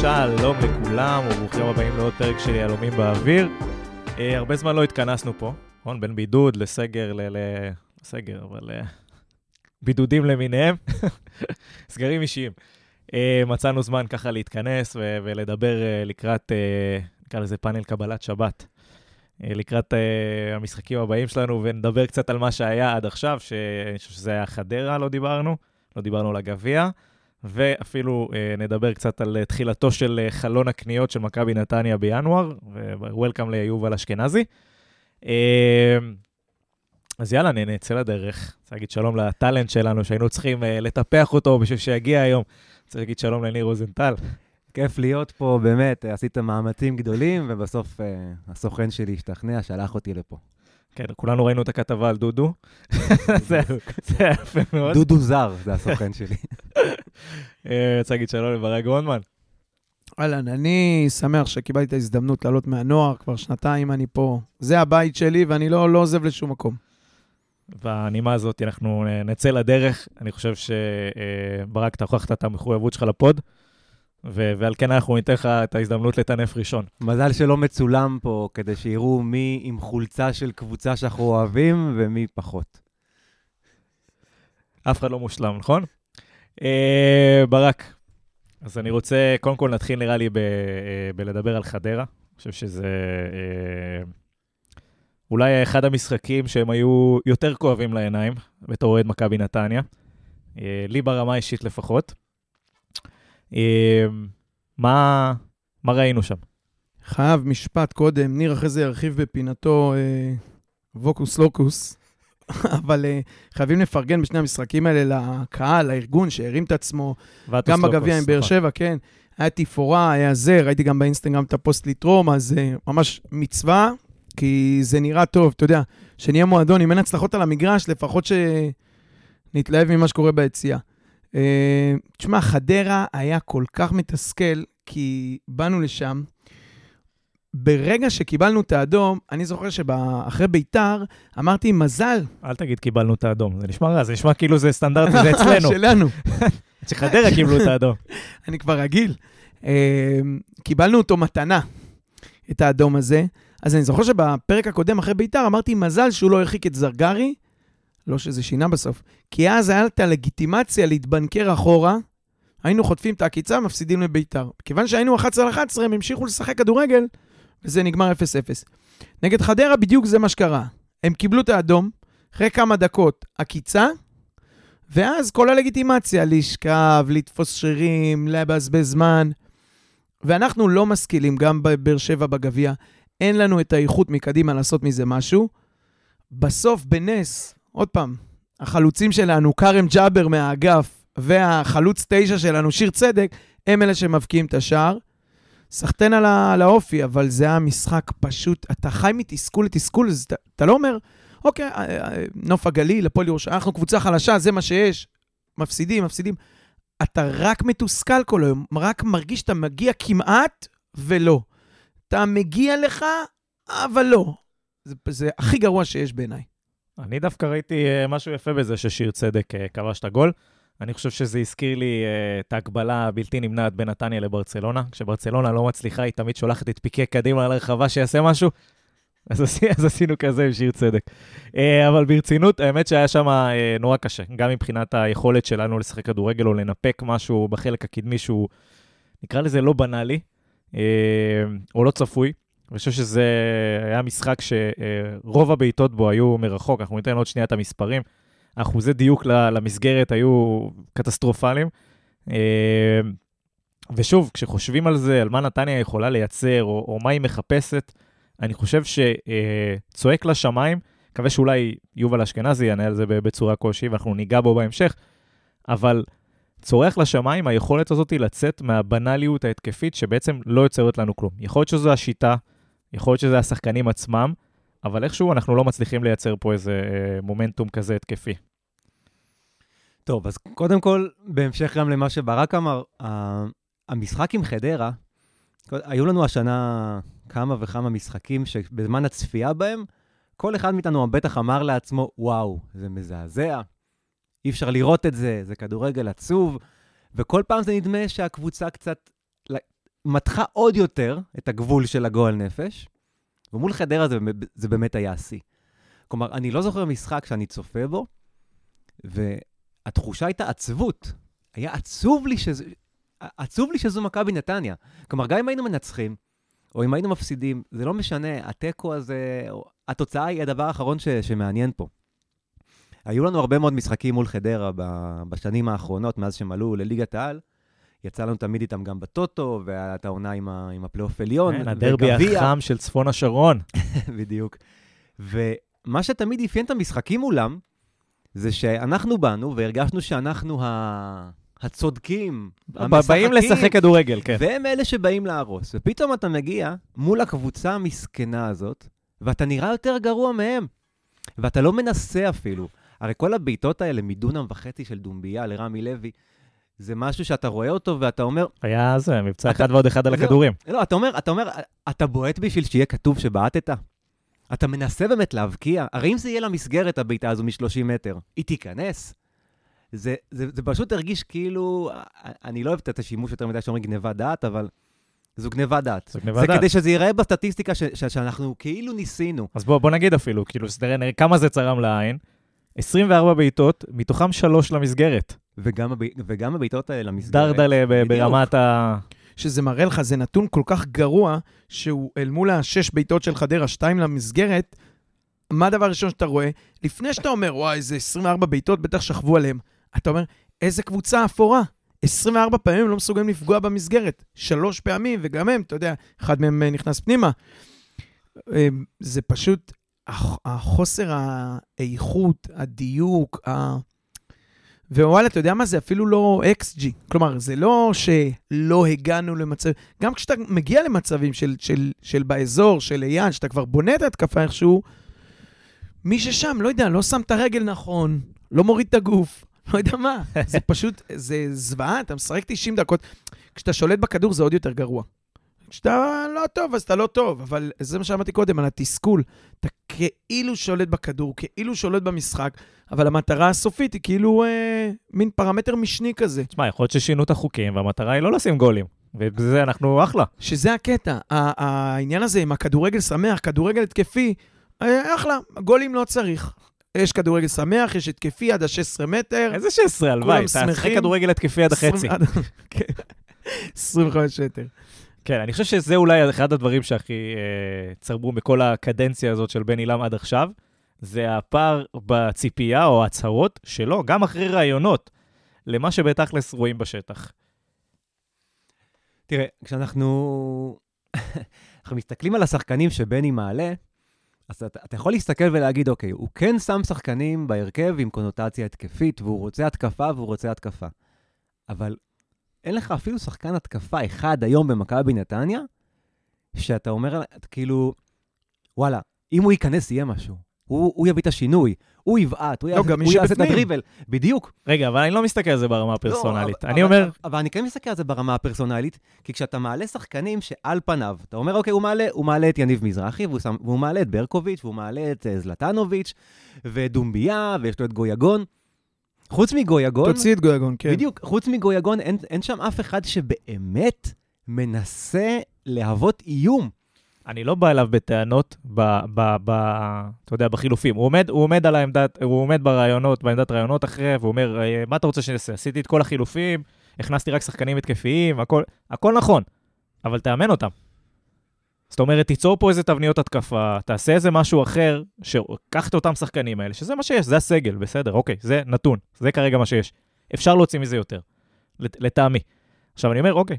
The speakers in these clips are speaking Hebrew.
שלום לכולם, וברוכים הבאים לעוד פרק של יהלומים באוויר. אה, הרבה זמן לא התכנסנו פה, נכון? בין בידוד לסגר, ל... ל... סגר, אבל... אה, בידודים למיניהם, סגרים אישיים. אה, מצאנו זמן ככה להתכנס ו- ולדבר אה, לקראת, אה, נקרא לזה פאנל קבלת שבת. לקראת המשחקים הבאים שלנו, ונדבר קצת על מה שהיה עד עכשיו, שאני חושב שזה היה חדרה, לא דיברנו, לא דיברנו על הגביע. ואפילו נדבר קצת על תחילתו של חלון הקניות של מכבי נתניה בינואר, ו-Welcome ליובל אשכנזי. אז יאללה, נצא לדרך. רוצה להגיד שלום לטאלנט שלנו, שהיינו צריכים לטפח אותו בשביל שיגיע היום. רוצה להגיד שלום לניר רוזנטל. כיף להיות פה, באמת, עשית מאמצים גדולים, ובסוף אה, הסוכן שלי השתכנע, שלח אותי לפה. כן, כולנו ראינו את הכתבה על דודו. זה זה היה יפה מאוד. דודו זר, זה הסוכן שלי. אה, רוצה להגיד שלום לברק גרונדמן. אהלן, אני שמח שקיבלתי את ההזדמנות לעלות מהנוער, כבר שנתיים אני פה. זה הבית שלי ואני לא, לא עוזב לשום מקום. בנימה הזאת אנחנו אה, נצא לדרך. אני חושב שברק, אתה הוכחת את המחויבות שלך לפוד, ו- ועל כן אנחנו ניתן לך את ההזדמנות לטנף ראשון. מזל שלא מצולם פה, כדי שיראו מי עם חולצה של קבוצה שאנחנו אוהבים ומי פחות. אף אחד לא מושלם, נכון? אה, ברק, אז אני רוצה, קודם כל נתחיל נראה לי ב- אה, בלדבר על חדרה. אני חושב שזה אה, אולי אחד המשחקים שהם היו יותר כואבים לעיניים, בתור אוהד מכבי נתניה. אה, לי ברמה האישית לפחות. אה, מה, מה ראינו שם? חייב משפט קודם, ניר אחרי זה ירחיב בפינתו אה, ווקוס לוקוס, אבל אה, חייבים לפרגן בשני המשחקים האלה לקהל, לארגון שהרים את עצמו, גם בגביע עם באר נכון. שבע, כן. היה תפאורה, היה זה, ראיתי גם באינסטגרם את הפוסט לתרום, אז אה, ממש מצווה, כי זה נראה טוב, אתה יודע, שנהיה מועדון, אם אין הצלחות על המגרש, לפחות שנתלהב ממה שקורה ביציאה. אה, תשמע, חדרה היה כל כך מתסכל, כי באנו לשם, ברגע שקיבלנו את האדום, אני זוכר שאחרי ביתר, אמרתי, מזל. אל תגיד קיבלנו את האדום, זה נשמע רע, זה נשמע כאילו זה סטנדרטי, זה אצלנו. שלנו. שחדרה קיבלו את האדום. אני כבר רגיל. אה, קיבלנו אותו מתנה, את האדום הזה. אז אני זוכר שבפרק הקודם, אחרי ביתר, אמרתי, מזל שהוא לא הרחיק את זרגרי. לא שזה שינה בסוף. כי אז היה את הלגיטימציה להתבנקר אחורה, היינו חוטפים את העקיצה, מפסידים לביתר. כיוון שהיינו 11 על 11, הם המשיכו לשחק כדורגל, וזה נגמר 0-0. נגד חדרה בדיוק זה מה שקרה. הם קיבלו את האדום, אחרי כמה דקות עקיצה, ואז כל הלגיטימציה, לשכב, לתפוס שרירים, לבזבז זמן. ואנחנו לא משכילים, גם בבאר שבע בגביע, אין לנו את האיכות מקדימה לעשות מזה משהו. בסוף, בנס, עוד פעם, החלוצים שלנו, כרם ג'אבר מהאגף, והחלוץ תשע שלנו, שיר צדק, הם אלה שמבקיעים את השער. סחטיין על, על האופי, אבל זה היה משחק פשוט, אתה חי מתסכול לתסכול, אתה, אתה לא אומר, אוקיי, אה, אה, נוף הגליל, הפועל ירושלים, אנחנו קבוצה חלשה, זה מה שיש, מפסידים, מפסידים. אתה רק מתוסכל כל היום, רק מרגיש שאתה מגיע כמעט ולא. אתה מגיע לך, אבל לא. זה, זה הכי גרוע שיש בעיניי. אני דווקא ראיתי אה, משהו יפה בזה ששיר צדק אה, כבש את הגול. אני חושב שזה הזכיר לי אה, את ההקבלה הבלתי נמנעת בין נתניה לברצלונה. כשברצלונה לא מצליחה, היא תמיד שולחת את פיקה קדימה לרחבה שיעשה משהו. אז, אז עשינו כזה עם שיר צדק. אבל ברצינות, האמת שהיה שם נורא קשה. גם מבחינת היכולת שלנו לשחק כדורגל או לנפק משהו בחלק הקדמי שהוא, נקרא לזה לא בנאלי, או לא צפוי. אני חושב שזה היה משחק שרוב הבעיטות בו היו מרחוק, אנחנו ניתן עוד שנייה את המספרים. אחוזי דיוק למסגרת היו קטסטרופליים. אה, ושוב, כשחושבים על זה, על מה נתניה יכולה לייצר, או, או מה היא מחפשת, אני חושב שצועק לשמיים, מקווה שאולי יובל אשכנזי יענה על זה בצורה כלשהי, ואנחנו ניגע בו בהמשך, אבל צורח לשמיים היכולת הזאת לצאת מהבנאליות ההתקפית שבעצם לא יוצרת לנו כלום. יכול להיות שזו השיטה, יכול להיות שזה השחקנים עצמם, אבל איכשהו אנחנו לא מצליחים לייצר פה איזה אה, מומנטום כזה התקפי. טוב, אז קודם כל, בהמשך גם למה שברק אמר, המשחק עם חדרה, היו לנו השנה כמה וכמה משחקים שבזמן הצפייה בהם, כל אחד מאיתנו בטח אמר לעצמו, וואו, זה מזעזע, אי אפשר לראות את זה, זה כדורגל עצוב, וכל פעם זה נדמה שהקבוצה קצת מתחה עוד יותר את הגבול של הגועל נפש, ומול חדרה זה, זה באמת היה השיא. כלומר, אני לא זוכר משחק שאני צופה בו, והתחושה הייתה עצבות. היה עצוב לי, שזה, עצוב לי שזו מכבי נתניה. כלומר, גם אם היינו מנצחים, או אם היינו מפסידים, זה לא משנה, התיקו הזה, התוצאה היא הדבר האחרון ש, שמעניין פה. היו לנו הרבה מאוד משחקים מול חדרה בשנים האחרונות, מאז שהם עלו לליגת העל. יצא לנו תמיד איתם גם בטוטו, והיה את העונה עם, עם הפלייאוף עליון. כן, הדרבי החם של צפון השרון. בדיוק. ומה שתמיד אפיין את המשחקים מולם, זה שאנחנו באנו והרגשנו שאנחנו ה... הצודקים, המשחקים. באים לשחק כדורגל, כן. והם אלה שבאים להרוס. ופתאום אתה מגיע מול הקבוצה המסכנה הזאת, ואתה נראה יותר גרוע מהם. ואתה לא מנסה אפילו. הרי כל הבעיטות האלה מדונם וחצי של דומביה לרמי לוי, זה משהו שאתה רואה אותו ואתה אומר... היה זה, מבצע אחד ועוד אחד על לא, הכדורים. לא, אתה אומר, אתה אומר, אתה בועט בשביל שיהיה כתוב שבעטת? אתה מנסה באמת להבקיע? הרי אם זה יהיה למסגרת, הבעיטה הזו מ-30 מטר, היא תיכנס. זה, זה, זה פשוט הרגיש כאילו, אני לא אוהב את השימוש יותר מדי שאומרים גניבת דעת, אבל זו גניבת דעת. זו גניבת דעת. זה כדי שזה ייראה בסטטיסטיקה ש, ש, שאנחנו כאילו ניסינו. אז בוא, בוא נגיד אפילו, כאילו, נראה כמה זה צרם לעין. 24 בעיטות, מתוכם שלוש למסגרת. וגם, הב... וגם הבעיטות האלה למסגרת. דרדלה ברמת ה... שזה מראה לך, זה נתון כל כך גרוע, שהוא אל מול השש בעיטות של חדרה, שתיים למסגרת, מה הדבר הראשון שאתה רואה? לפני שאתה אומר, וואי, איזה 24 בעיטות, בטח שכבו עליהם. אתה אומר, איזה קבוצה אפורה. 24 פעמים לא מסוגלים לפגוע במסגרת. שלוש פעמים, וגם הם, אתה יודע, אחד מהם אה, נכנס פנימה. אה, זה פשוט החוסר האיכות, הדיוק, ה... ווואלה, אתה יודע מה? זה אפילו לא XG. כלומר, זה לא שלא הגענו למצב... גם כשאתה מגיע למצבים של, של, של באזור, של ליד, שאתה כבר בונה את ההתקפה איכשהו, מי ששם, לא יודע, לא שם את הרגל נכון, לא מוריד את הגוף, לא יודע מה. זה פשוט, זה זוועה, אתה משחק 90 דקות. כשאתה שולט בכדור זה עוד יותר גרוע. כשאתה לא טוב, אז אתה לא טוב, אבל זה מה שאמרתי קודם, על התסכול. אתה כאילו שולט בכדור, כאילו שולט במשחק, אבל המטרה הסופית היא כאילו אה, מין פרמטר משני כזה. תשמע, יכול להיות ששינו את החוקים, והמטרה היא לא לשים גולים. ובזה אנחנו אחלה. שזה הקטע. העניין הזה עם הכדורגל שמח, כדורגל התקפי, אה, אחלה, גולים לא צריך. יש כדורגל שמח, יש התקפי עד ה-16 מטר. איזה 16, הלוואי, אתה תשחק כדורגל התקפי עד החצי. 25 מטר. כן, אני חושב שזה אולי אחד הדברים שהכי אה, צרבו בכל הקדנציה הזאת של בן עילם עד עכשיו, זה הפער בציפייה או ההצהרות שלו, גם אחרי ראיונות, למה שבתכלס רואים בשטח. תראה, כשאנחנו אנחנו מסתכלים על השחקנים שבני מעלה, אז אתה, אתה יכול להסתכל ולהגיד, אוקיי, הוא כן שם שחקנים בהרכב עם קונוטציה התקפית, והוא רוצה התקפה והוא רוצה התקפה. אבל אין לך אפילו שחקן התקפה אחד היום במכבי נתניה, שאתה אומר, כאילו, וואלה, אם הוא ייכנס יהיה משהו. הוא, הוא יביא את השינוי, הוא יבעט, הוא, לא, יעשה, הוא יעשה את הדריבל. בדיוק. רגע, אבל אני לא מסתכל על זה ברמה הפרסונלית. לא, אני אבל, אומר... אבל, אבל אני כן מסתכל על זה ברמה הפרסונלית, כי כשאתה מעלה שחקנים שעל פניו, אתה אומר, אוקיי, הוא מעלה, הוא מעלה את יניב מזרחי, והוא, שם, והוא מעלה את ברקוביץ', והוא מעלה את אה, זלטנוביץ', ואת דומביה, ויש לו את גויגון. חוץ מגויגון... תוציא את גויגון, כן. בדיוק, חוץ מגויגון, אין, אין שם אף אחד שבאמת מנסה להוות איום. אני לא בא אליו בטענות, ב, ב, ב, אתה יודע, בחילופים. הוא עומד, הוא עומד על העמדת, הוא עומד ברעיונות, בעמדת רעיונות אחרי, והוא אומר, אה, מה אתה רוצה שאני אעשה? עשיתי את כל החילופים, הכנסתי רק שחקנים התקפיים, הכל, הכל נכון, אבל תאמן אותם. זאת אומרת, תיצור פה איזה תבניות התקפה, תעשה איזה משהו אחר, שקח את אותם שחקנים האלה, שזה מה שיש, זה הסגל, בסדר, אוקיי, זה נתון, זה כרגע מה שיש. אפשר להוציא מזה יותר, לטעמי. עכשיו, אני אומר, אוקיי,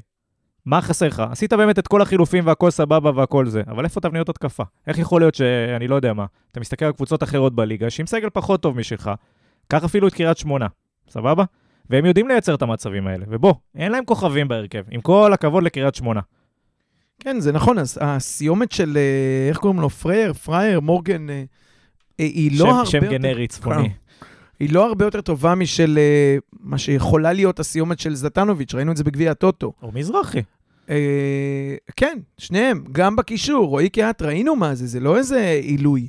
מה חסר לך? עשית באמת את כל החילופים והכל סבבה והכל זה, אבל איפה תבניות התקפה? איך יכול להיות שאני לא יודע מה, אתה מסתכל על קבוצות אחרות בליגה, שעם סגל פחות טוב משלך, קח אפילו את קריית שמונה, סבבה? והם יודעים לייצר את המצבים האלה, ובוא, אין להם כוכבים בהרכב, עם כל הכבוד לקריית שמונה. כן, זה נכון, הסיומת של, אה, איך קוראים לו? פרייר, פרייר, מורגן, אה, היא לא שם, הרבה שם יותר... גנרי צפוני. היא לא הרבה יותר טובה משל אה, מה שיכולה להיות הסיומת של זטנוביץ', ראינו את זה בגביע הטוטו. או מזרחי. אה, כן, שניהם, גם בקישור, רועי קהת, ראינו מה זה, זה לא איזה עילוי.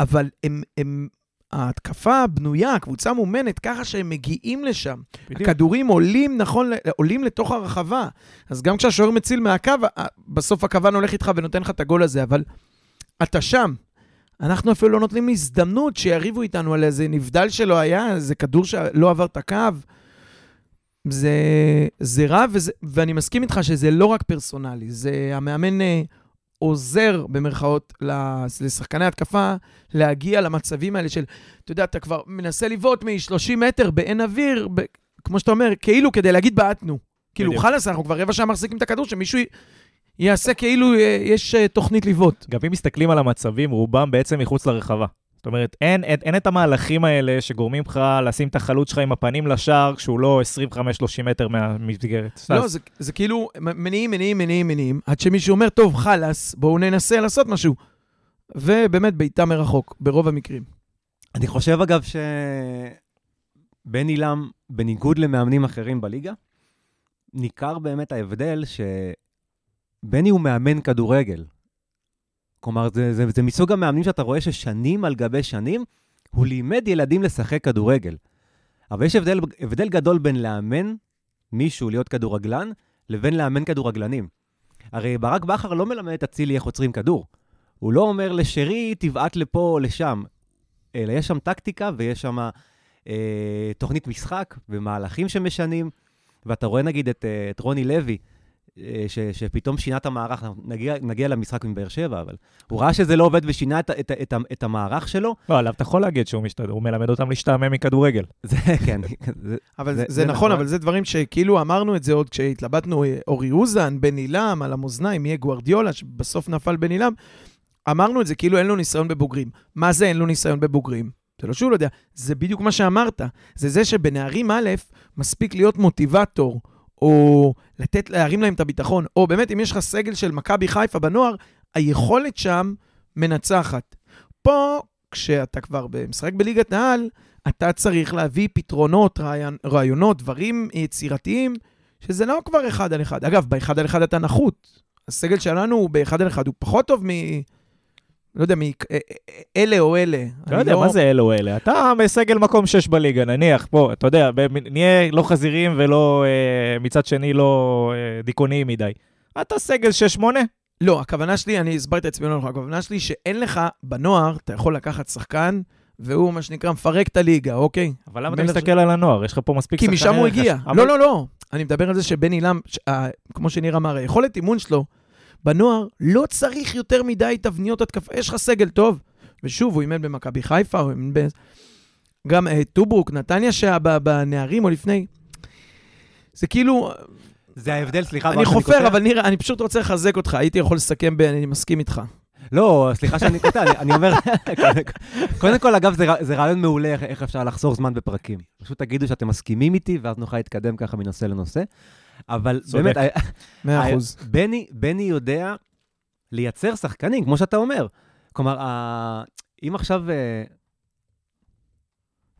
אבל הם, הם, ההתקפה בנויה, הקבוצה מאומנת, ככה שהם מגיעים לשם. בדיוק. הכדורים עולים, נכון, עולים לתוך הרחבה. אז גם כשהשוער מציל מהקו, בסוף הכוון הולך איתך ונותן לך את הגול הזה, אבל אתה שם. אנחנו אפילו לא נותנים הזדמנות שיריבו איתנו על איזה נבדל שלא היה, איזה כדור שלא עבר את הקו. זה, זה רע, וזה, ואני מסכים איתך שזה לא רק פרסונלי, זה המאמן אה, עוזר, במרכאות, לשחקני התקפה להגיע למצבים האלה של, אתה יודע, אתה כבר מנסה לבעוט מ-30 מטר באין אוויר, ב, כמו שאתה אומר, כאילו כדי להגיד בעטנו. כאילו. חלאס, אנחנו כבר רבע שעה מחזיקים את הכדור, שמישהו י- יעשה כאילו אה, יש אה, תוכנית לבעוט. גם אם מסתכלים על המצבים, רובם בעצם מחוץ לרחבה. זאת אומרת, אין, אין, אין את המהלכים האלה שגורמים לך לשים את החלוץ שלך עם הפנים לשער כשהוא לא 25-30 מטר מהמסגרת. לא, זה, זה כאילו מניעים, מניעים, מניעים, מניעים, עד שמישהו אומר, טוב, חלאס, בואו ננסה לעשות משהו. ובאמת, בעיטה מרחוק, ברוב המקרים. אני חושב, אגב, שבן עילם, בניגוד למאמנים אחרים בליגה, ניכר באמת ההבדל שבני הוא מאמן כדורגל. כלומר, זה, זה, זה מסוג המאמנים שאתה רואה ששנים על גבי שנים, הוא לימד ילדים לשחק כדורגל. אבל יש הבדל, הבדל גדול בין לאמן מישהו להיות כדורגלן, לבין לאמן כדורגלנים. הרי ברק בכר לא מלמד את אצילי איך עוצרים כדור. הוא לא אומר לשרי, תבעט לפה או לשם, אלא יש שם טקטיקה ויש שם אה, תוכנית משחק ומהלכים שמשנים. ואתה רואה נגיד את, אה, את רוני לוי, ש, שפתאום שינה את המערך, נגיע, נגיע למשחק מבאר שבע, אבל הוא ראה שזה לא עובד ושינה את, את, את, את המערך שלו. לא, עליו אתה יכול להגיד שהוא משתדל, הוא מלמד אותם להשתעמם מכדורגל. זה, כן, זה, אבל זה- זה, זה זה נכון, נכון. אבל זה דברים שכאילו אמרנו את זה עוד כשהתלבטנו, אה, אורי אוזן, בן עילם, על המאזניים, יהיה גוארדיולה, שבסוף נפל בן עילם. אמרנו את זה כאילו אין לו ניסיון בבוגרים. מה זה אין לו ניסיון בבוגרים? זה לא שהוא לא יודע, זה בדיוק מה שאמרת. זה זה שבנערים א', מספיק להיות מוטיבטור, או לתת, להרים להם את הביטחון, או באמת, אם יש לך סגל של מכבי חיפה בנוער, היכולת שם מנצחת. פה, כשאתה כבר משחק בליגת העל, אתה צריך להביא פתרונות, רעיונות, דברים יצירתיים, שזה לא כבר אחד על אחד. אגב, באחד על אחד אתה נחות. הסגל שלנו באחד על אחד, הוא פחות טוב מ... לא יודע, מאלה או אלה. לא יודע, מה זה אלו אלה? אתה בסגל מקום 6 בליגה, נניח, בוא, אתה יודע, נהיה לא חזירים ולא, אה, מצד שני, לא אה, דיכאוניים מדי. אתה סגל 6-8? לא, הכוונה שלי, אני הסברתי את עצמי לא נכון, הכוונה שלי שאין לך, בנוער, אתה יכול לקחת שחקן, והוא, מה שנקרא, מפרק את הליגה, אוקיי? אבל למה אתה מסתכל על הנוער? יש לך פה מספיק כי שחקני משם הוא. הגיע. אבל- לא, לא, לא. אני מדבר על זה שבן עילם, ש- כמו שניר אמר, היכולת אימון שלו בנוער לא צריך יותר מדי תבניות התקפה. יש לך סגל טוב, ושוב, הוא אימן במכבי חיפה, הוא אימן ב... גם אה, טוברוק, נתניה שהיה בנערים או לפני. זה כאילו, זה ההבדל, סליחה. אני חופר. אבל ניר, אני פשוט רוצה לחזק אותך. הייתי יכול לסכם ב... אני מסכים איתך. לא, סליחה שאני קוטע, אני, אני אומר, קודם כל, אגב, זה, זה רעיון מעולה איך אפשר לחסוך זמן בפרקים. פשוט תגידו שאתם מסכימים איתי, ואז נוכל להתקדם ככה מנושא לנושא. אבל צודק. באמת, מאה אחוז. בני, בני יודע לייצר שחקנים, כמו שאתה אומר. כלומר, אם עכשיו... אה,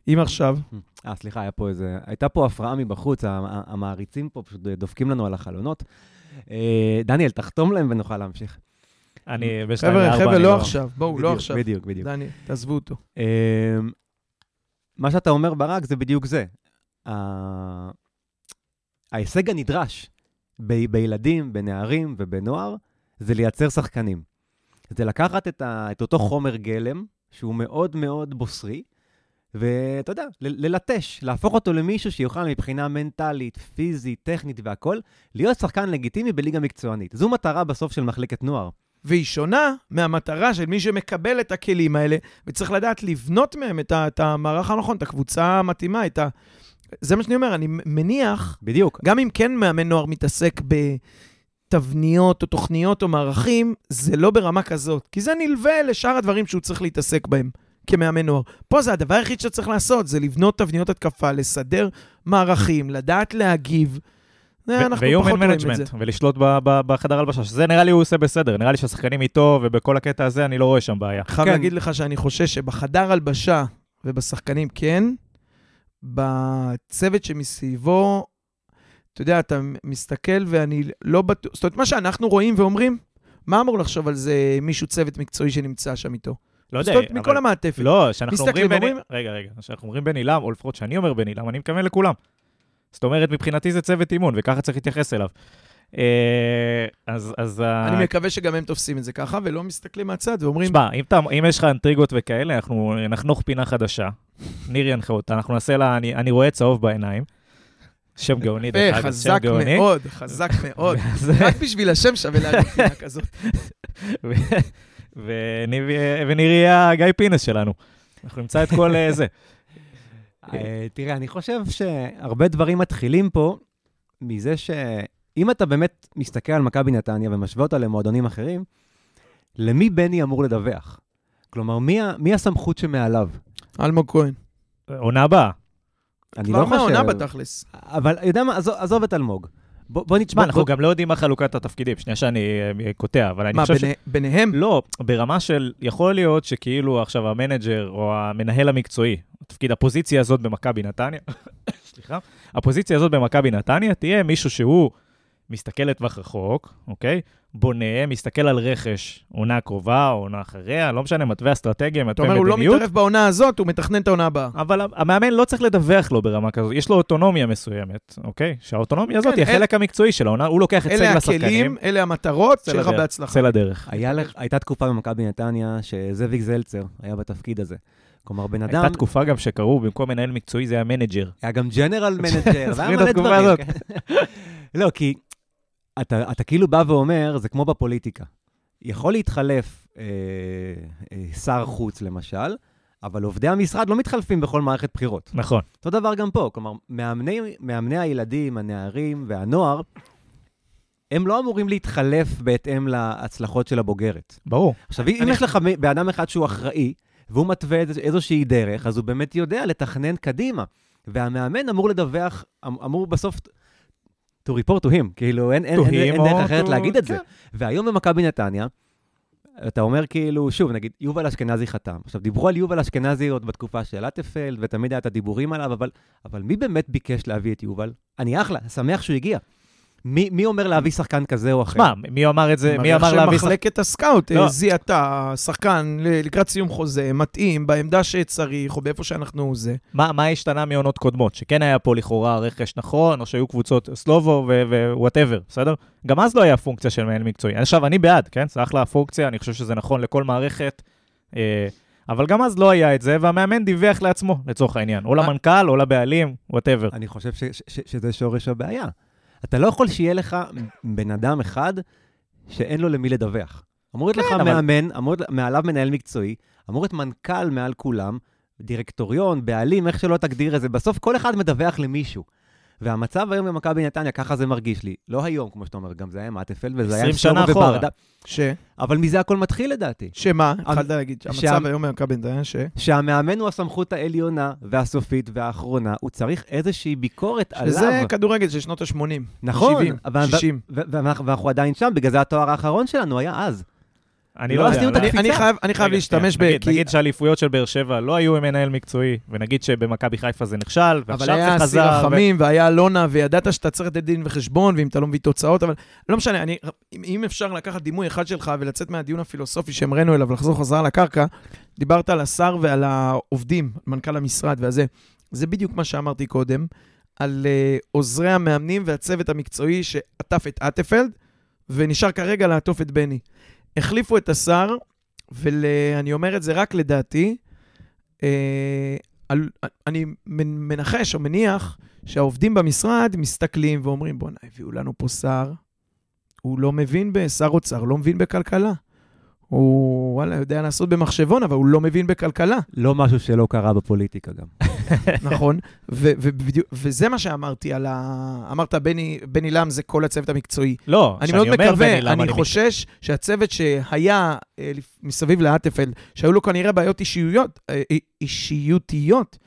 אם עכשיו, אה, סליחה, היה פה איזה... הייתה פה הפרעה מבחוץ, המעריצים פה פשוט דופקים לנו על החלונות. אה, דניאל, תחתום להם ונוכל להמשיך. אני בשתיים חבר'ה, לארבע, חבר'ה, אני לא עכשיו. בואו, לא עכשיו. בדיוק, בדיוק. דני, תעזבו אותו. אמ, מה שאתה אומר, ברק, זה בדיוק זה. ההישג הנדרש ב- בילדים, בנערים ובנוער, זה לייצר שחקנים. זה לקחת את, ה- את אותו חומר גלם, שהוא מאוד מאוד בוסרי, ואתה יודע, ל- ללטש, להפוך אותו למישהו שיוכל מבחינה מנטלית, פיזית, טכנית והכול, להיות שחקן לגיטימי בליגה מקצוענית. זו מטרה בסוף של מחלקת נוער. והיא שונה מהמטרה של מי שמקבל את הכלים האלה, וצריך לדעת לבנות מהם את, ה, את המערך הנכון, את הקבוצה המתאימה, את ה... זה מה שאני אומר, אני מניח, בדיוק. גם אם כן מאמן נוער מתעסק בתבניות או תוכניות או מערכים, זה לא ברמה כזאת, כי זה נלווה לשאר הדברים שהוא צריך להתעסק בהם כמאמן נוער. פה זה הדבר היחיד שאתה צריך לעשות, זה לבנות תבניות התקפה, לסדר מערכים, לדעת להגיב. ויומן פחות רואים את זה. management, ולשלוט ב- ב- בחדר הלבשה, שזה נראה לי הוא עושה בסדר, נראה לי שהשחקנים איתו, ובכל הקטע הזה אני לא רואה שם בעיה. חייב כן. להגיד לך שאני חושש שבחדר הלבשה ובשחקנים כן, בצוות שמסביבו, אתה יודע, אתה מסתכל ואני לא בטוח, זאת אומרת, מה שאנחנו רואים ואומרים, מה אמור לחשוב על זה מישהו צוות מקצועי שנמצא שם איתו? לא יודע, אומרת, מכל אבל... המעטפת. לא, מסתכלים אומרים בן... ואומרים- רגע, רגע, כשאנחנו אומרים בן עילם, או לפחות שאני אומר בן עילם, אני מתכוון לכולם. זאת אומרת, מבחינתי זה צוות אימון, וככה צריך להתייחס אליו. אה, אז... אז ה- אני מקווה שגם הם תופסים את זה ככה, ולא מסתכלים מהצד ואומרים, תשמע, אם, אתה, אם יש לך אינטריגות וכאלה, אנחנו נחנוך פינה חדשה. ניר ינחה אותה, אנחנו נעשה לה, אני, אני רואה צהוב בעיניים. שם גאוני, דרך יפה, אגב, שם חזק גאוני. מאוד, חזק מאוד. זה- רק בשביל השם שווה להגיד פינה כזאת. וניר יהיה הגיא פינס שלנו. אנחנו נמצא את כל אה, זה. אה, תראה, אני חושב שהרבה דברים מתחילים פה מזה שאם אתה באמת מסתכל על מכבי נתניה ומשווה אותה למועדונים אחרים, למי בני אמור לדווח? כלומר, מי, ה- מי הסמכות שמעליו? אלמוג כהן. עונה הבאה. אני כבר לא חושב... מהעונה בתכלס. אבל, יודע מה, עזוב, עזוב את אלמוג. בוא, בוא נשמע, אנחנו גם לא יודעים מה חלוקת התפקידים. שנייה שאני אה, קוטע, אבל אני מה, חושב ש... ביני- ביניהם? לא, ברמה של, יכול להיות שכאילו עכשיו המנג'ר או המנהל המקצועי, תפקיד הפוזיציה הזאת במכבי נתניה, סליחה, הפוזיציה הזאת במכבי נתניה תהיה מישהו שהוא מסתכל לטווח רחוק, אוקיי? בונה, מסתכל על רכש, עונה קרובה, עונה אחריה, לא משנה, מתווה אסטרטגיה, אתה מתווה אומר, הוא לא מדיניות. מתערב בעונה הזאת, הוא מתכנן את העונה הבאה. אבל המאמן לא צריך לדווח לו ברמה כזאת, יש לו אוטונומיה מסוימת, אוקיי? שהאוטונומיה הזאת כן, היא אל- החלק המקצועי של העונה, הוא לוקח את אלה סגל השחקנים, הכלים, אלה המטרות, שיהיה לך בהצלחה. צא לדרך. הייתה תקופה במכבי נתניה שזאביק זלצר היה בתפקיד הזה. כלומר, בן אדם... הייתה תקופה גם שקראו, במקום מנהל מקצועי זה היה manager. היה גם general manager, והיה מלא דברים. כן. לא, כי אתה, אתה כאילו בא ואומר, זה כמו בפוליטיקה. יכול להתחלף אה, אה, שר חוץ, למשל, אבל עובדי המשרד לא מתחלפים בכל מערכת בחירות. נכון. אותו דבר גם פה, כלומר, מאמני, מאמני הילדים, הנערים והנוער, הם לא אמורים להתחלף בהתאם להצלחות של הבוגרת. ברור. עכשיו, אם אני- יש לך בן אדם אחד שהוא אחראי, והוא מתווה איז- איזושהי דרך, אז הוא באמת יודע לתכנן קדימה. והמאמן אמור לדווח, אמ- אמור בסוף to report to him, כאילו אין, אין, אין, אין דרך אחרת to- להגיד את זה. כן. והיום במכבי נתניה, אתה אומר כאילו, שוב, נגיד, יובל אשכנזי חתם. עכשיו, דיברו על יובל אשכנזי עוד בתקופה של לטפלד, ותמיד היה את הדיבורים עליו, אבל, אבל מי באמת ביקש להביא את יובל? אני אחלה, שמח שהוא הגיע. מי, מי אומר להביא שחקן כזה או אחר? שמע, מי אמר את זה, מי אמר להביא... שחק- שמחלקת הסקאוט לא. אה, זיהתה שחקן לקראת סיום חוזה, מתאים, בעמדה שצריך, או באיפה שאנחנו זה. מה מה השתנה מעונות קודמות? שכן היה פה לכאורה רכש נכון, או שהיו קבוצות סלובו ו whatever, בסדר? גם אז לא היה פונקציה של מנהל מקצועי. עכשיו, אני בעד, כן? זה אחלה פונקציה, אני חושב שזה נכון לכל מערכת. אה, אבל גם אז לא היה את זה, והמאמן דיווח לעצמו, לצורך העניין. או מה- למנכ"ל, או לבעלים, whatever. אני חושב ש, ש, ש, שזה שורש הבעיה. אתה לא יכול שיהיה לך בן אדם אחד שאין לו למי לדווח. אמור להיות לך כן, אבל- מאמן, אמור להיות מעליו מנהל מקצועי, אמור להיות מנכ"ל מעל כולם, דירקטוריון, בעלים, איך שלא תגדיר את זה, בסוף כל אחד מדווח למישהו. והמצב היום במכבי נתניה, ככה זה מרגיש לי. לא היום, כמו שאתה אומר, גם זה היה מאת אפל, וזה היה 20 עם שנה אחורה. וברדה. ש... אבל מזה הכל מתחיל לדעתי. שמה? התחלת להגיד שהמצב שהמ- היום במכבי נתניה, ש... שהמאמן הוא הסמכות העליונה והסופית והאחרונה, הוא צריך איזושהי ביקורת עליו. שזה כדורגל של שנות ה-80. נכון, 70, אבל- 60. ו- ואנחנו ואנחנו עדיין שם, בגלל זה התואר האחרון שלנו היה אז. אני לא לא יודע. אני חייב- אני חייב רגע, להשתמש ב... נגיד- שהאליפויות של באר שבע לא היו עם מנהל מקצועי, ונגיד שבמכבי חיפה זה נכשל, אבל ועכשיו היה זה אסיר חזר. ו- רחמים, והיה אלונה, וידעת שאתה צריך לתת דין וחשבון, ואם אתה לא מביא תוצאות, אבל לא משנה, אני, אם, אפשר לקחת דימוי אחד שלך ולצאת מהדיון הפילוסופי שהמראנו אליו, ולחזור חזרה לקרקע, דיברת על השר ועל העובדים, מנכ"ל המשרד והזה. זה בדיוק מה שאמרתי קודם, על uh, עוזרי המאמנים והצוות המקצועי שעטף את אטפלד, ונשאר כרגע לעטוף את בני. החליפו את השר, ואני אומר את זה רק לדעתי, אה, על, אני מנ- מנחש או מניח שהעובדים במשרד מסתכלים ואומרים, בואנה, הביאו לנו פה שר, הוא לא מבין בשר אוצר, לא מבין בכלכלה. הוא, וואלה, יודע לעשות במחשבון, אבל הוא לא מבין בכלכלה, לא משהו שלא קרה בפוליטיקה גם. נכון? ו- ובדיוק- וזה מה שאמרתי על ה... אמרת, בני, בני לם זה כל הצוות המקצועי. לא, אני מאוד מקווה, למה אני חושש שהצוות שהיה אה, מסביב לאטפלד, שהיו לו כנראה בעיות אישיותיות, אה, אה, אישיותיות,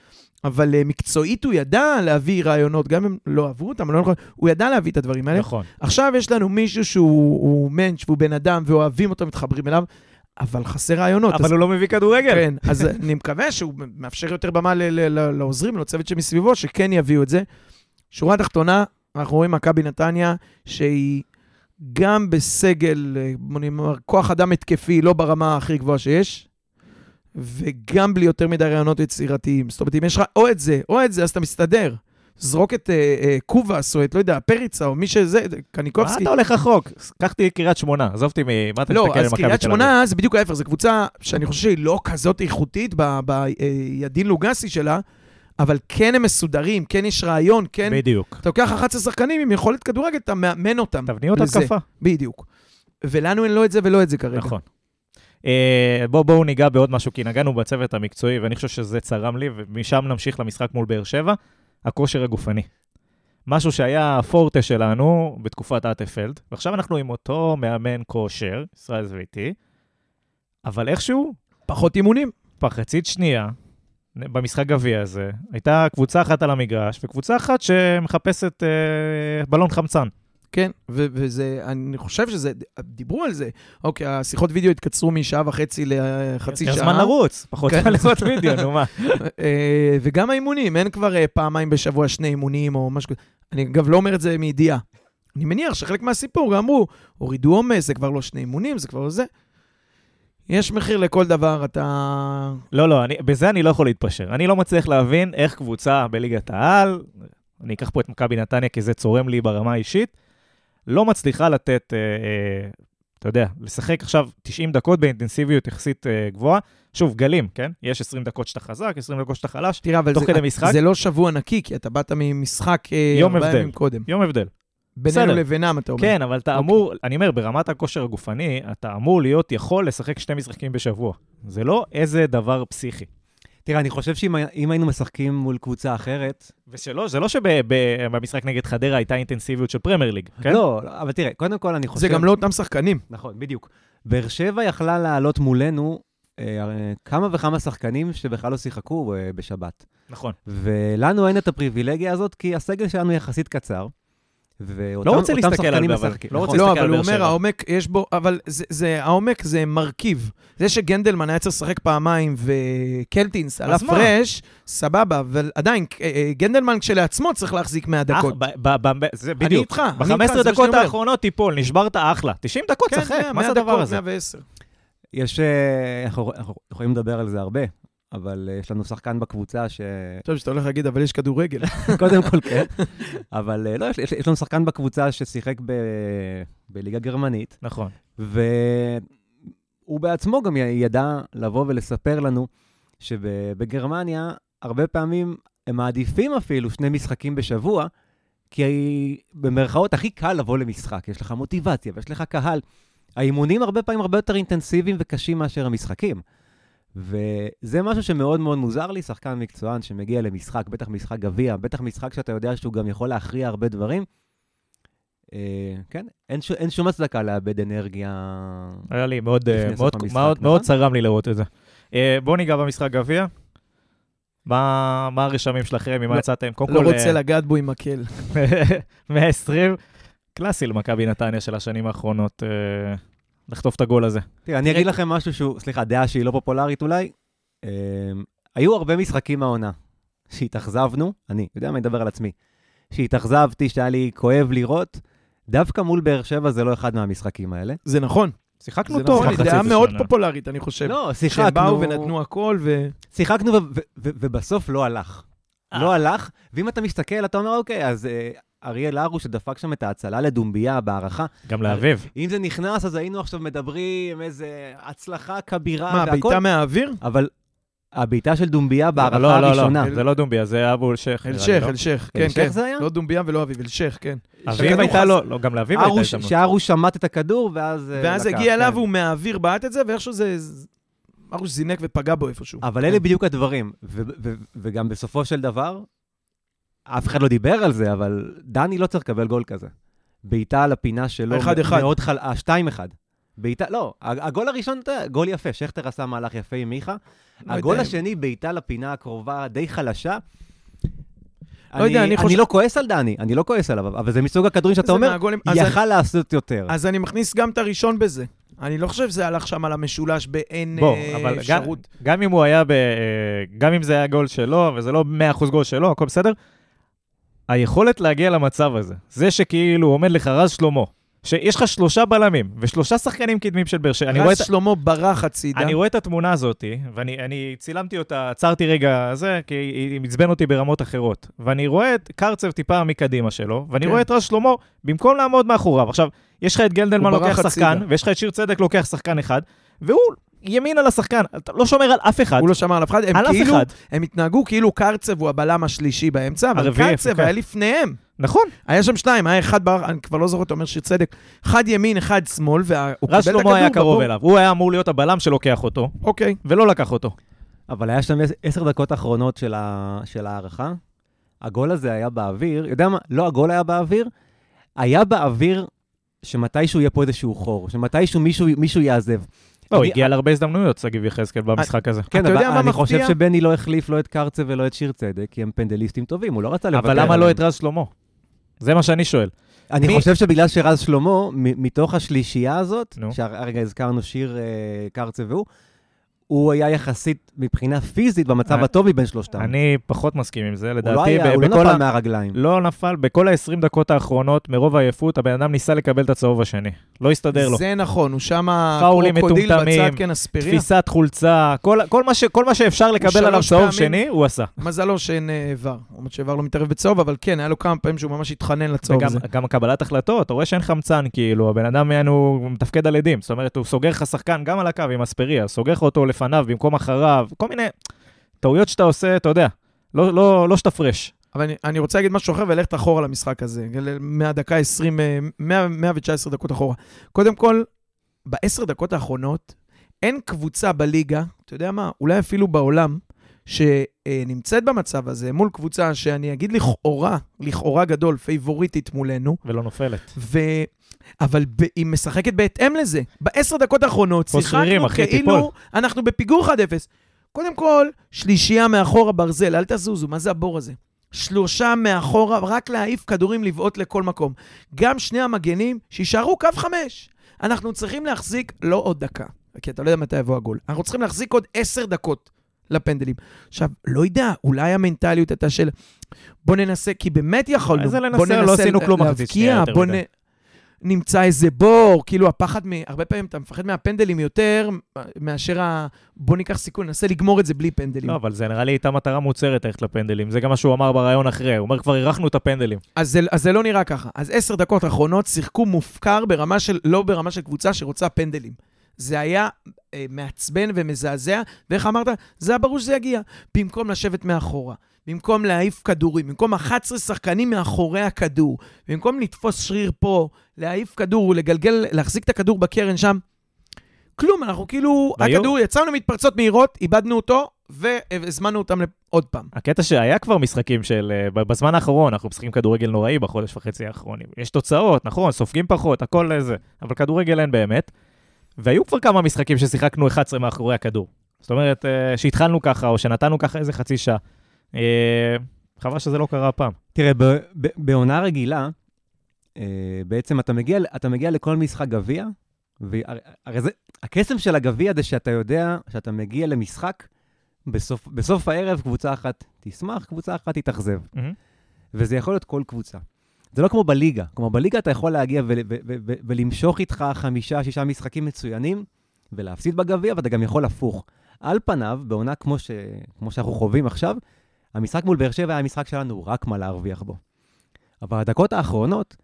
אבל אה, מקצועית הוא ידע להביא רעיונות, גם אם לא אהבו אותם, לא נכון, הוא ידע להביא את הדברים האלה. נכון. עכשיו יש לנו מישהו שהוא הוא מענץ' והוא בן אדם ואוהבים אותו, מתחברים אליו. אבל חסר רעיונות. אבל אז- הוא לא מביא כדורגל. כן, אז אני מקווה שהוא מאפשר יותר במה לעוזרים, לצוות שמסביבו, שכן יביאו את זה. שורה תחתונה, אנחנו רואים מכבי נתניה, שהיא גם בסגל, אה, בוא נאמר, כוח אדם התקפי, לא ברמה הכי גבוהה שיש, וגם בלי יותר מדי רעיונות יצירתיים. זאת אומרת, אם יש לך או את זה, או את זה, אז אתה מסתדר. זרוק את אה, אה, קובאס, או את, לא יודע, פריצה, או מי שזה, מה קניקובסקי. אתה הולך רחוק? קחתי קריית שמונה, עזוב אותי ממה אתה לא, מסתכל על אז מכבי קריית תל אביב. שמונה זה בדיוק ההפך, זו קבוצה שאני חושב שהיא לא כזאת איכותית בידין לוגסי שלה, אבל כן הם מסודרים, כן יש רעיון, כן... בדיוק. אתה לוקח 11 שחקנים עם יכולת כדורגל, אתה מאמן אותם. תבניות. התקפה. בדיוק. ולנו אין לא את זה ולא את זה כרגע. נכון. אה, בואו בוא ניגע בעוד משהו, כי נגענו בצוות המקצועי, ואני חושב שזה צרם לי, ומשם נמשיך למשחק מול באר שבע, הכושר הגופני. משהו שהיה הפורטה שלנו בתקופת אטפלד, ועכשיו אנחנו עם אותו מאמן כושר, ישראל זוויתי, אבל איכשהו, פחות אימונים. מחצית שנייה, במשחק גביע הזה, הייתה קבוצה אחת על המגרש, וקבוצה אחת שמחפשת אה, בלון חמצן. כן, ו- וזה, אני חושב שזה, דיברו על זה. אוקיי, השיחות וידאו התקצרו משעה וחצי לחצי יש שעה. זמן לרוץ, פחות כן. זמן לראות וידאו, נו מה. אה, וגם האימונים, אין כבר אה, פעמיים בשבוע שני אימונים או משהו כזה. אני אגב לא אומר את זה מידיעה. אני מניח שחלק מהסיפור אמרו, הורידו עומס, זה כבר לא שני אימונים, זה כבר לא זה. יש מחיר לכל דבר, אתה... לא, לא, אני, בזה אני לא יכול להתפשר. אני לא מצליח להבין איך קבוצה בליגת העל, אני אקח פה את מכבי נתניה כי זה צורם לי ברמה האישית, לא מצליחה לתת, אה, אה, אתה יודע, לשחק עכשיו 90 דקות באינטנסיביות יחסית אה, גבוהה. שוב, גלים, כן? יש 20 דקות שאתה חזק, 20 דקות שאתה חלש, תראה, אבל תוך זה, כדי משחק? זה לא שבוע נקי, כי אתה באת ממשחק אה, יום ארבעה. ימים קודם. יום הבדל. בינינו בסדר. לבינם, אתה אומר. כן, אבל אתה אוקיי. אמור, אני אומר, ברמת הכושר הגופני, אתה אמור להיות יכול לשחק שני משחקים בשבוע. זה לא איזה דבר פסיכי. תראה, אני חושב שאם אם היינו משחקים מול קבוצה אחרת... ושלא, זה לא שבמשחק נגד חדרה הייתה אינטנסיביות של פרמייר ליג, כן? לא, אבל תראה, קודם כל אני חושב... זה גם לא אותם שחקנים. נכון, בדיוק. באר שבע יכלה לעלות מולנו אה, כמה וכמה שחקנים שבכלל לא שיחקו אה, בשבת. נכון. ולנו אין את הפריבילגיה הזאת, כי הסגל שלנו יחסית קצר. ואותם לא רוצה להסתכל על זה, אבל. לא נכון. רוצה לא, אבל הוא אומר, שבע. העומק, יש בו, אבל זה, זה, העומק זה מרכיב. זה שגנדלמן היה צריך לשחק פעמיים וקלטינס על? הפרש, סבבה, אבל עדיין, אה, אה, גנדלמן כשלעצמו צריך להחזיק 100 דקות. אח- ב- ב- ב- זה בדיוק. אני איתך, ב-15 זה מה שאני דקות. האחרונות תיפול, נשברת אחלה. 90 דקות כן, שחק, 100, מה זה 100 הדבר הזה? 110. יש, אה, אנחנו יכולים לדבר על זה הרבה, אבל אה, יש לנו שחקן בקבוצה ש... טוב, שאתה הולך להגיד, אבל יש כדורגל. קודם כל כן, אבל אה, לא, יש, יש, לנו שחקן בקבוצה ששיחק ב, בליגה גרמנית, נכון. והוא בעצמו גם ידע לבוא ולספר לנו שבגרמניה, הרבה פעמים הם מעדיפים אפילו שני משחקים בשבוע, כי במרכאות הכי קל לבוא למשחק, יש לך מוטיבציה ויש לך קהל. האימונים הרבה פעמים הרבה יותר אינטנסיביים וקשים מאשר המשחקים. וזה משהו שמאוד מאוד מוזר לי, שחקן מקצוען שמגיע למשחק, בטח משחק גביע, בטח משחק שאתה יודע שהוא גם יכול להכריע הרבה דברים. אה, כן, אין, ש... אין שום הצדקה לאבד אנרגיה. היה לי מאוד, אה, מאוד, המשחק, מאוד, נכון? מאוד צרם לי לראות את זה. אה, בואו ניגע במשחק גביע. מה מה הרשמים שלכם, ממה לא- יצאתם? קודם לא כל, רוצה לגעת בו עם מקל. 120, קלאסי למכבי נתניה של השנים האחרונות, אה, לחטוף את הגול הזה. תראה, אני אגיד לכם משהו שהוא, סליחה, דעה שהיא לא פופולרית אולי. אה, היו הרבה משחקים מהעונה שהתאכזבנו, אני יודע מה, אני אדבר על עצמי. שהתאכזבתי, שהיה לי כואב לראות, דווקא מול באר שבע זה לא אחד מהמשחקים האלה. זה נכון. שיחקנו זה טוב. נכון, דעה מאוד. פופולרית, אני חושב. לא, שהם שיחקנו. באו ונתנו הכל, ו... שיחקנו ו- ו- ו- ובסוף לא הלך. אה. לא הלך, ואם אתה מסתכל, אתה אומר, אוקיי, אז אה, אריאל הרוש שדפק שם את ההצלה לדומביה בהערכה, גם לאביב. אם זה נכנס, אז היינו עכשיו מדברים איזה הצלחה כבירה מה, והכל. בעיטה מהאוויר? אבל הבעיטה של דומביה בהערכה לא, לא, הראשונה, לא, זה לא דומביה, זה אבו לי, אלשך, לא? אלשך, כן, כן. זה היה? לא דומביה ולא אביב, אלשך, כן. אביב הייתה לו, לא, גם לאביב הייתה ארוש- הזדמנות. שהרוש שמט את הכדור, ואז אה, ואז לקח, הגיע אליו, כן. הוא מהאוויר בעט את זה, ואיכשהו זה... ארוש זינק ופגע בו איפשהו. אבל אלה בדיוק הדברים. ו- ו- וגם בסופו של דבר, אף אחד לא דיבר על זה, אבל דני לא צריך לקבל גול כזה. בעיטה על הפינה שלו, אחד, אחד. מאוד חל... אה, שתיים אחד. בעיטה, לא, הגול הראשון, גול יפה, שכטר עשה מהלך יפה עם מיכה. לא הגול יודע. השני, בעיטה לפינה הקרובה, די חלשה. לא יודע, אני חושב- אני לא כועס על דני, אני לא כועס עליו, אבל זה מסוג הכדורים שאתה אומר, מהגולים- אז אני- יכל לעשות יותר. אז אני מכניס גם את הראשון בזה. אני לא חושב שזה הלך שם על המשולש באין בוא, אה, אבל גם, אפשרות. גם אם הוא היה ב... אה, גם אם זה היה גול שלו, וזה לא 100% גול שלו, הכל בסדר, היכולת להגיע למצב הזה, זה שכאילו עומד לך רז שלמה, שיש לך שלושה בלמים ושלושה שחקנים קדמים של באר שבע, את... רז שלמה ברח הצידה. אני רואה את התמונה הזאת, ואני אני צילמתי אותה, עצרתי רגע זה, כי היא עצבן אותי ברמות אחרות. ואני רואה את קרצב טיפה מקדימה שלו, ואני כן. רואה את רז שלמה, במקום לעמוד מאחוריו. עכשיו, יש לך את גלדלמן לוקח שחקן. ויש לך את שיר צדק לוקח שחקן אחד, והוא ימין על השחקן, אתה לא שומר על אף אחד. הוא לא שמר על אף אחד, הם על אף כאילו, אחד. הם התנהגו כאילו קרצב הוא הבלם השלישי באמצע, אבל קרצב כן. היה לפניהם. נכון, היה שם שניים, היה אחד ברח, אני כבר לא זוכר, אתה אומר שיר צדק, אחד ימין, אחד שמאל, והוא קיבל את רז הכדור. שלמה היה קרוב בבור. אליו. הוא היה אמור להיות הבלם שלוקח אותו, אוקיי. ולא לקח אותו. אבל היה שם עשר- עשר דקות אחרונות של, ה... של ההערכה. הגול הזה היה באוויר, יודע מה? לא הגול היה באוויר, היה באוויר שמתישהו יהיה פה איזשהו חור, שמתישהו מישהו, מישהו יעזב. לא, הוא אני- הגיע להרבה הזדמנויות, שגיב יחזקאל, במשחק הזה. כן, אתה אבל יודע מה אני חושב מפתיע? שבני לא החליף לא את קרצב ולא את שיר צדק, כי הם פנדליסטים טובים, הוא לא רצה לוותר אבל למה לא. את רז שלמה? זה מה שאני שואל. אני מי- חושב שבגלל שרז שלמה, מתוך השלישייה הזאת. שהרגע הזכרנו שיר אה, קרצב והוא, הוא היה יחסית מבחינה פיזית במצב אני- הטוב מבין שלושתם. אני פחות מסכים עם זה, הוא לדעתי. לא היה, ב- הוא לא בכל נפל ה- מהרגליים. לא נפל, בכל ה-20 דקות האחרונות, מרוב העייפות, הבן אדם ניסה לקבל את הצהוב השני. לא הסתדר לו. זה נכון, הוא שם קרוקודיל מטומטמים, בצד, כן, אספיריה. תפיסת חולצה, כל, כל, מה ש, כל מה שאפשר לקבל עליו צהוב פעמים- שני, הוא עשה. מזלו שאין אה, ור. אומרת שוור לא מתערב בצהוב, אבל כן, היה לו כמה פעמים שהוא ממש התחנן לצהוב וגם הזה. גם קבלת החלטות, אתה רואה שאין חמצן, כאילו, הבן אדם הוא מתפקד על עדים. זאת אומרת, הוא סוגר לך שחקן גם על הקו עם אספריה, סוגר לך אותו לפניו במקום אחריו, כל מיני טעויות שאתה עושה, אתה יודע, לא, לא, לא שתפרש. אבל אני, אני רוצה להגיד משהו אחר וללכת אחורה למשחק הזה, מהדקה 20, אה, 100, 119 דקות אחורה. קודם כל, בעשר דקות האחרונות, אין קבוצה בליגה, אתה יודע מה, אולי אפילו בעולם, שנמצאת במצב הזה מול קבוצה שאני אגיד לכאורה, לכאורה גדול, פייבוריטית מולנו, ולא נופלת. ו... אבל ב... היא משחקת בהתאם לזה. בעשר דקות האחרונות שיחקנו כאילו. אנחנו בפיגור 1-0. קודם כל, שלישייה מאחורה ברזל, אל תזוזו, מה זה הבור הזה? שלושה מאחורה, רק להעיף כדורים לבעוט לכל מקום. גם שני המגנים, שיישארו קו חמש. אנחנו צריכים להחזיק לא עוד דקה, כי אתה לא יודע מתי יבוא הגול. אנחנו צריכים להחזיק עוד עשר דקות לפנדלים. עכשיו, לא יודע, אולי המנטליות הייתה של בוא ננסה, כי באמת יכולנו. איזה בוא לנסה? לא עשינו כלום להבקיע, בוא. נ... נמצא איזה בור, כאילו הפחד, מ... הרבה פעמים אתה מפחד מהפנדלים יותר מאשר ה... בוא ניקח סיכון, ננסה לגמור את זה בלי פנדלים. לא, אבל זה נראה לי הייתה מטרה מוצהרת ללכת לפנדלים. זה גם מה שהוא אמר בריאיון אחרי. הוא אומר, כבר אירחנו את הפנדלים. אז זה, אז זה לא נראה ככה. אז עשר דקות האחרונות שיחקו מופקר ברמה של, לא ברמה של קבוצה שרוצה פנדלים. זה היה אה, מעצבן ומזעזע, ואיך אמרת? זה היה ברור שזה יגיע. במקום לשבת מאחורה, במקום להעיף כדורים, במקום 11 שחקנים מאחורי הכדור, במקום לתפוס שריר פה, להעיף כדור ולגלגל, להחזיק את הכדור בקרן שם, כלום, אנחנו כאילו, והיו- הכדור, יצאנו מתפרצות מהירות, איבדנו אותו, והזמנו אותם עוד פעם. הקטע שהיה כבר משחקים של... אה, בזמן האחרון, אנחנו משחקים כדורגל נוראי בחודש וחצי האחרונים. יש תוצאות, נכון, סופגים פחות, הכל זה. אבל כדורגל אין באמת. והיו כבר כמה משחקים ששיחקנו 11 מאחורי הכדור. זאת אומרת, אה, שהתחלנו ככה, או שנתנו ככה איזה חצי שעה. אה, חבל שזה לא קרה הפעם. תראה, בעונה רגילה, אה, בעצם אתה מגיע, אתה מגיע לכל משחק גביע, והרי זה, הקסם של הגביע זה שאתה יודע שאתה מגיע למשחק, בסוף, בסוף הערב קבוצה אחת תשמח, קבוצה אחת תתאכזב. מהמם. וזה יכול להיות כל קבוצה. זה לא כמו בליגה. כלומר, בליגה אתה יכול להגיע ול, ו, ו, ו, ולמשוך איתך חמישה, שישה משחקים מצוינים, ולהפסיד בגביע, ואתה גם יכול הפוך. על פניו, בעונה כמו, ש, כמו שאנחנו חווים עכשיו, המשחק מול באר שבע היה המשחק שלנו רק מה להרוויח בו. אבל הדקות האחרונות,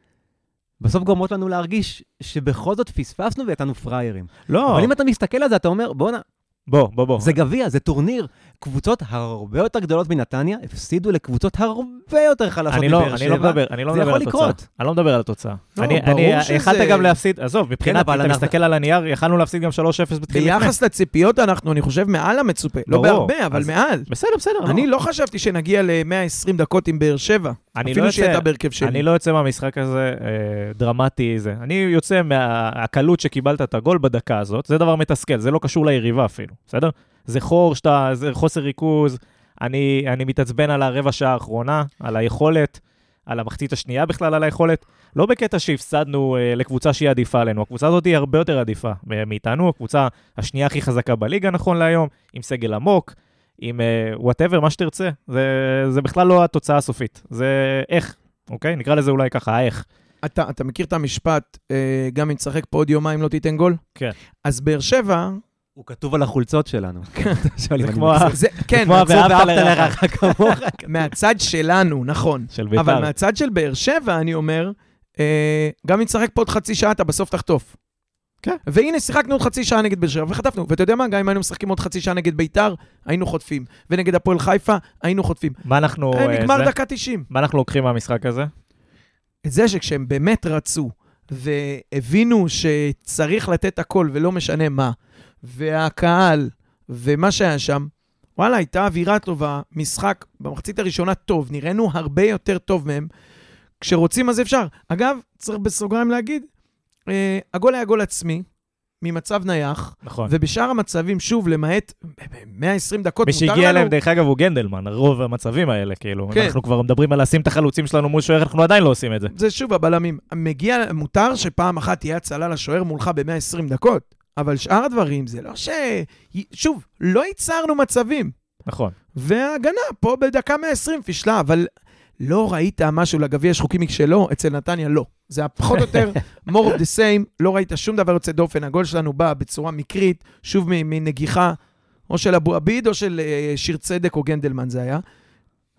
בסוף גורמות לנו להרגיש שבכל זאת פספסנו ויצאנו פראיירים. לא, אבל אם אתה מסתכל על זה, אתה אומר, בואנה, בוא, בוא, בוא. זה גביע, זה טורניר. קבוצות הרבה יותר גדולות מנתניה הפסידו לקבוצות הרבה יותר חלשות מבאר לא, שבע. אני לא מדבר, אני לא מדבר על התוצאה. לקרות. אני לא מדבר על התוצאה. לא, אני, אני, יכלת גם להפסיד, עזוב, מבחינת, אבל אתה מסתכל על הנייר, יכלנו להפסיד גם 3-0 בתחיל לפני. ביחס לציפיות אנחנו, אני חושב, מעל המצופה. לא בהרבה, אבל מעל. בסדר, בסדר. אני לא חשבתי שנגיע ל-120 דקות עם באר שבע. אפילו לא שהיא יוצא- הייתה בהרכב שלי. אני לא יוצא מהמשחק הזה אה, דרמטי זה. אני יוצא מהקלות שקיבלת את הגול בדקה הזאת, זה דבר מתסכל, זה לא קשור ליריבה אפילו, בסדר? זה חור שאתה, זה חוסר ריכוז, אני, אני מתעצבן על הרבע שעה האחרונה, על היכולת. על המחצית השנייה בכלל, על היכולת. לא בקטע שהפסדנו uh, לקבוצה שהיא עדיפה עלינו, הקבוצה הזאת היא הרבה יותר עדיפה מאיתנו, הקבוצה השנייה הכי חזקה בליגה נכון להיום, עם סגל עמוק, עם whatever, uh, מה שתרצה. זה, זה בכלל לא התוצאה הסופית, זה איך, אוקיי? נקרא לזה אולי ככה, האיך. אתה, אתה מכיר את המשפט, אה, גם אם תשחק פה עוד יומיים לא תיתן גול? כן. אז באר שבע... הוא כתוב על החולצות שלנו. זה כמו ה... זה, כן, כמו מהצד- ואהבת לרעך כמוך. מהצד שלנו, נכון. של בית"ר. אבל מהצד של באר שבע, אני אומר, אה, גם אם תשחק פה עוד חצי שעה, אתה בסוף תחטוף. כן. והנה, שיחקנו עוד חצי שעה נגד באר שבע וחטפנו. ואתה יודע מה? גם אם היינו משחקים עוד חצי שעה נגד ביתר, היינו חוטפים. ונגד הפועל חיפה, היינו חוטפים. מה אנחנו... אה, אה, נגמר? דקה 90. מה אנחנו לוקחים מהמשחק הזה? את זה שכשהם באמת רצו, והבינו שצריך לתת הכל ולא משנה מה, והקהל, ומה שהיה שם, וואלה, הייתה אווירה טובה, משחק במחצית הראשונה טוב, נראינו הרבה יותר טוב מהם. כשרוצים אז אפשר. אגב, צריך בסוגריים להגיד, אה, הגול היה גול עצמי, ממצב נייח, נכון. ובשאר המצבים, שוב, למעט 120 דקות, מי מותר לנו... שהגיע אליהם, דרך אגב, הוא גנדלמן, רוב המצבים האלה, כאילו. כן. אנחנו כבר מדברים על לשים את החלוצים שלנו מול שוער, אנחנו עדיין לא עושים את זה. זה שוב הבלמים. מגיע, מותר שפעם אחת תהיה הצלה לשוער מולך ב-120 דקות, אבל שאר הדברים זה לא ש... שוב, לא ייצרנו מצבים. נכון. וההגנה פה בדקה 120 פישלה, אבל לא ראית משהו לגביע יש חוקים משלו, אצל נתניה לא. זה פחות או יותר more of the same, לא ראית שום דבר יוצא דופן. הגול שלנו בא בצורה מקרית, שוב מנגיחה, או של אבו עביד או של אה, שיר צדק או גנדלמן זה היה.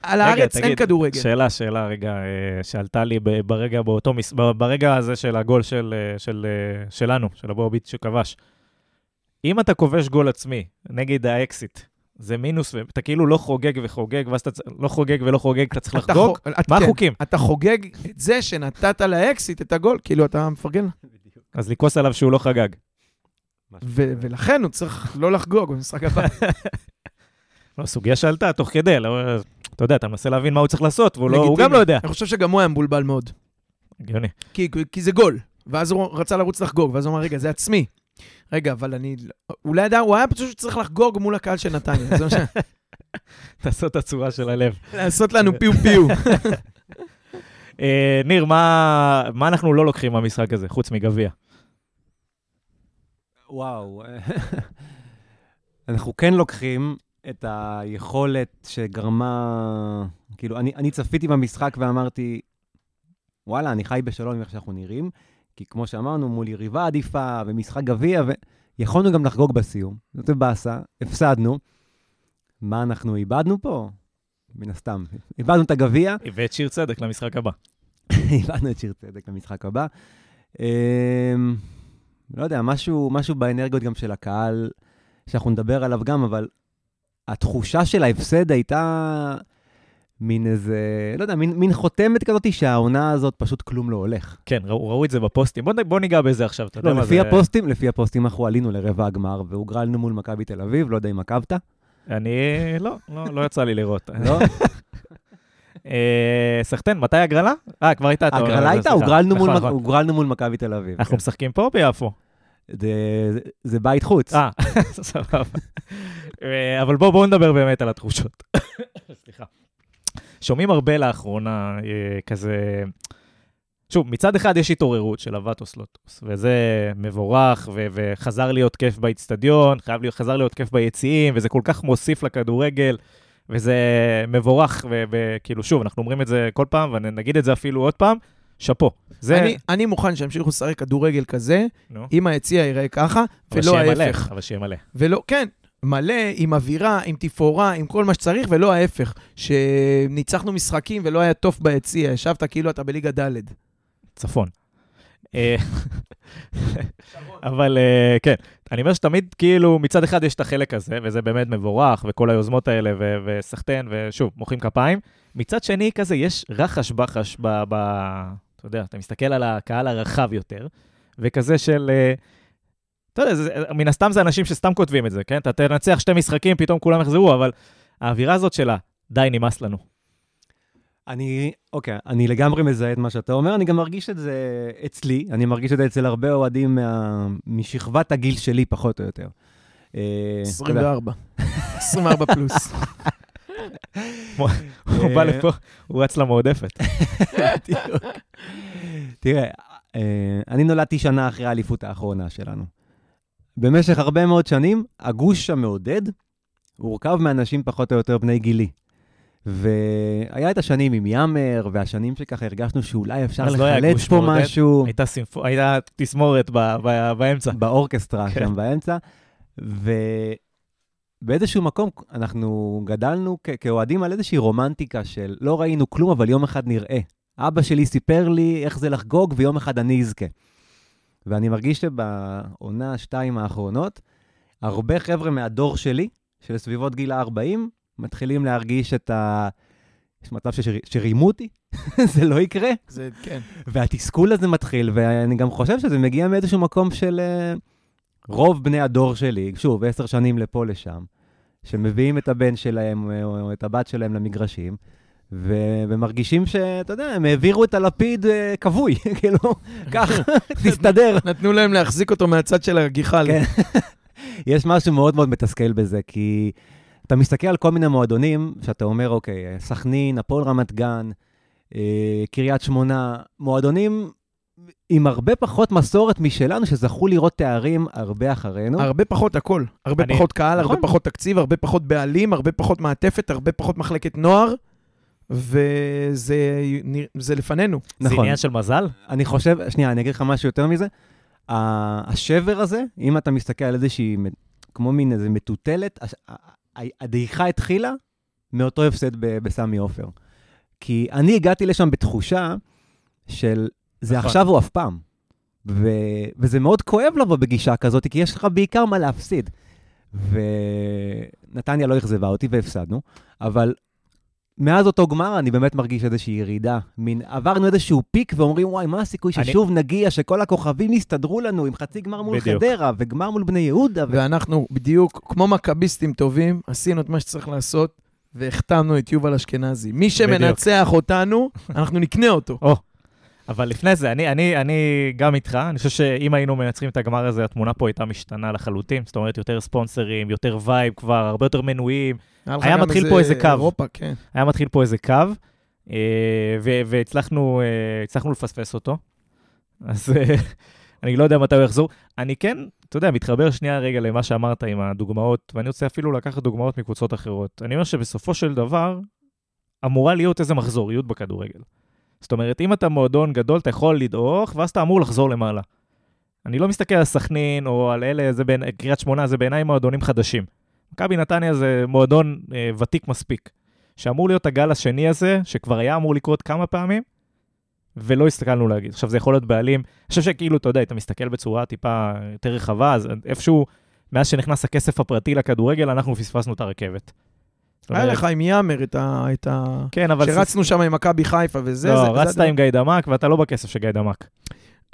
על רגע, הארץ אין כדורגל. שאלה, שאלה, רגע, אה, שעלתה לי ברגע, באותו, ברגע הזה של הגול של, אה, של, שלנו, של אבוביט שכבש. אם אתה כובש גול עצמי נגד האקסיט, זה מינוס, ואתה כאילו לא חוגג וחוגג, ואז אתה לא חוגג ולא חוגג, אתה צריך אתה לחגוג? חו- את- מה כן. החוקים? אתה חוגג את זה שנתת לאקסיט את הגול, כאילו אתה מפרגן. אז לכעוס עליו שהוא לא חגג. ו- ולכן הוא צריך לא לחגוג במשחק הבא. לא, סוגיה שעלתה תוך כדי, לא, אתה יודע, אתה מנסה להבין מה הוא צריך לעשות, והוא לא. גם לא יודע. אני חושב שגם הוא היה מבולבל מאוד. הגיוני. כי, כי זה גול. ואז הוא רצה לרוץ לחגוג, ואז הוא אמר, רגע, זה עצמי. רגע, אבל אני... הוא לא ידע, הוא היה פשוט צריך לחגוג מול הקהל של נתניה. זה מה ש... תעשו את הצורה של הלב. לעשות לנו פיו פיו. אה, ניר, מה, מה אנחנו לא לוקחים מהמשחק הזה, חוץ מגביע? וואו. אנחנו כן לוקחים את היכולת שגרמה... כאילו, אני, אני צפיתי במשחק ואמרתי, וואלה, אני חי בשלום עם איך שאנחנו נראים, כי כמו שאמרנו, מול יריבה עדיפה ומשחק גביע, ויכולנו גם לחגוג בסיום. זאת באסה, הפסדנו. מה אנחנו איבדנו פה? מן הסתם. איבדנו את הגביע, ואת שיר צדק למשחק הבא. איבדנו את שיר צדק למשחק הבא. אמ, לא יודע, משהו, משהו באנרגיות גם של הקהל, שאנחנו נדבר עליו גם, אבל התחושה של ההפסד הייתה מין איזה, לא יודע, מין, מין חותמת כזאת שהעונה הזאת פשוט כלום לא הולך. כן, ראו, ראו את זה בפוסטים. בוא, בוא ניגע בזה עכשיו, אתה יודע לא, מה לפי זה... הפוסטים, לפי הפוסטים אנחנו עלינו לרבע הגמר, והוגרלנו מול מכבי תל אביב, לא יודע אם עקבת. אני... לא, לא, לא יצא לי לראות. לא? אה, סחטיין, מתי הגרלה? אה, כבר הייתה. הגרלה הייתה, סליחה. הוגרלנו מול, נכון, נכון. הוגרלנו מול מכבי תל אביב. אנחנו כן. משחקים פה או ביפו? זה, בית חוץ. אה, סבבה. אה, אבל בואו בוא נדבר באמת על התחושות. שומעים הרבה לאחרונה אה, כזה... שוב, מצד אחד יש התעוררות של הוואטוס לוטוס, וזה מבורך, ו- וחזר להיות כיף באיצטדיון, חייב להיות, חזר להיות כיף ביציעים, וזה כל כך מוסיף לכדורגל, וזה מבורך, ו- וכאילו, שוב, אנחנו אומרים את זה כל פעם, ונגיד את זה אפילו עוד פעם, שאפו. זה... אני, אני מוכן שימשיכו לשחק כדורגל כזה, נו, אם היציע ייראה ככה, אבל ולא שיהיה מלא, ההפך. אבל שיהיה מלא. ולא, כן, מלא, עם אווירה, עם תפאורה, עם כל מה שצריך, ולא ההפך. שניצחנו משחקים ולא היה טוב ביציע, ישבת כאילו אתה בליגה ד'. צפון. אה, אבל אה, כן, אני אומר שתמיד כאילו מצד אחד יש את החלק הזה, וזה באמת מבורך, וכל היוזמות האלה, וסחטיין, ושוב, מוחאים כפיים. מצד שני, כזה, יש רחש בחש ב... אתה יודע, אתה מסתכל על הקהל הרחב יותר, וכזה של... אה, אתה יודע, זה, מן הסתם זה אנשים שסתם כותבים את זה, כן? אתה תנצח שתי משחקים, פתאום כולם יחזרו, אבל האווירה הזאת שלה, די, נמאס לנו. אני, אוקיי, אני לגמרי מזהה את מה שאתה אומר, אני גם מרגיש את זה אצלי, אני מרגיש את זה אצל הרבה אוהדים מה, משכבת הגיל שלי, פחות או יותר. אה, אתה יודע, 24. 24 פלוס. הוא בא לפה, הוא רץ למועדפת. תראה, אה, אני נולדתי שנה אחרי האליפות האחרונה שלנו. במשך הרבה מאוד שנים, הגוש המעודד הורכב מאנשים פחות או יותר בני גילי. והיה את השנים עם יאמר, והשנים שככה הרגשנו שאולי אפשר לא לחלץ גוש פה? משהו. הייתה סימפו- הייתה תזמורת ב- ב- באמצע. באורקסטרה כן. שם באמצע, ובאיזשהו מקום אנחנו גדלנו כ- כאוהדים על איזושהי רומנטיקה של לא ראינו כלום, אבל יום אחד נראה. אבא שלי סיפר לי איך זה לחגוג, ויום אחד אני אזכה. ואני מרגיש שבעונה, שתיים האחרונות, הרבה חבר'ה מהדור שלי, של סביבות גיל ה-40, מתחילים להרגיש את ה... יש מצב ששר- שרימו אותי, זה לא יקרה. זה, כן. והתסכול הזה מתחיל, ואני גם חושב שזה מגיע מאיזשהו מקום של אה, רוב בני הדור שלי, שוב, עשר שנים לפה לשם, שמביאים את הבן שלהם אה, או את הבת שלהם למגרשים, ו- ומרגישים שאתה יודע, הם העבירו את הלפיד אה, כבוי, כאילו, קח, תסתדר. נתנו להם להחזיק אותו מהצד של הגיחל. כן. יש משהו מאוד מאוד מתסכל בזה, כי אתה מסתכל על כל מיני מועדונים, שאתה אומר, אוקיי, סכנין, הפועל רמת גן, אה, קריית שמונה, מועדונים עם הרבה פחות מסורת משלנו, שזכו לראות תארים הרבה אחרינו. הרבה פחות הכל. הרבה אני- פחות קהל, הרבה נכון. פחות תקציב, הרבה פחות בעלים, הרבה פחות מעטפת, הרבה פחות מחלקת נוער, וזה זה לפנינו. זה נכון. עניין של מזל? אני חושב, שנייה, אני אגיד לך משהו יותר מזה. השבר הזה, אם אתה מסתכל על איזושהי, כמו מין איזה מטוטלת, הדעיכה התחילה מאותו הפסד ב- בסמי עופר. כי אני הגעתי לשם בתחושה של זה נכון. עכשיו או אף פעם. ו- וזה מאוד כואב לבוא בגישה כזאת, כי יש לך בעיקר מה להפסיד. ונתניה לא אכזבה אותי והפסדנו, אבל מאז אותו גמר אני באמת מרגיש איזושהי ירידה. מין, עברנו איזשהו פיק ואומרים, וואי, מה הסיכוי אני- ששוב נגיע, שכל הכוכבים יסתדרו לנו עם חצי גמר מול בדיוק. חדרה וגמר מול בני יהודה. ו... ואנחנו בדיוק, כמו מכביסטים טובים, עשינו את מה שצריך לעשות, והחתמנו את יובל אשכנזי. מי שמנצח אותנו, אנחנו נקנה אותו. אבל לפני זה, אני, אני, אני גם איתך, אני חושב שאם היינו מנצחים את הגמר הזה, התמונה פה הייתה משתנה לחלוטין. זאת אומרת, יותר ספונסרים, יותר vibe כבר, הרבה יותר מנויים. היה מתחיל פה איזה קו. אירופה, כן. היה מתחיל פה איזה קו, אה, והצלחנו אה, לפספס אותו. אז אה, אני לא יודע מתי הוא יחזור. אני כן, אתה יודע, מתחבר שנייה רגע למה שאמרת עם הדוגמאות, ואני רוצה אפילו לקחת דוגמאות מקבוצות אחרות. אני אומר שבסופו של דבר, אמורה להיות איזה מחזוריות בכדורגל. זאת אומרת, אם אתה מועדון גדול, אתה יכול לדעוך, ואז אתה אמור לחזור למעלה. אני לא מסתכל על סכנין או על אלה, זה בין, קריית שמונה, זה בעיניי מועדונים חדשים. מכבי נתניה זה מועדון אה, ותיק מספיק, שאמור להיות הגל השני הזה, שכבר היה אמור לקרות כמה פעמים, ולא הסתכלנו להגיד. עכשיו, זה יכול להיות בעלים, אני חושב שכאילו, אתה יודע, אתה מסתכל בצורה טיפה יותר רחבה, אז איפשהו, מאז שנכנס הכסף הפרטי לכדורגל, אנחנו פספסנו את הרכבת. היה לך עם יאמר את ה... את ה... כן, אבל... שרצנו שם עם מכבי חיפה וזה. לא, זה- רצת זה- עם גיא דמק, ואתה לא בכסף של גיא דמק.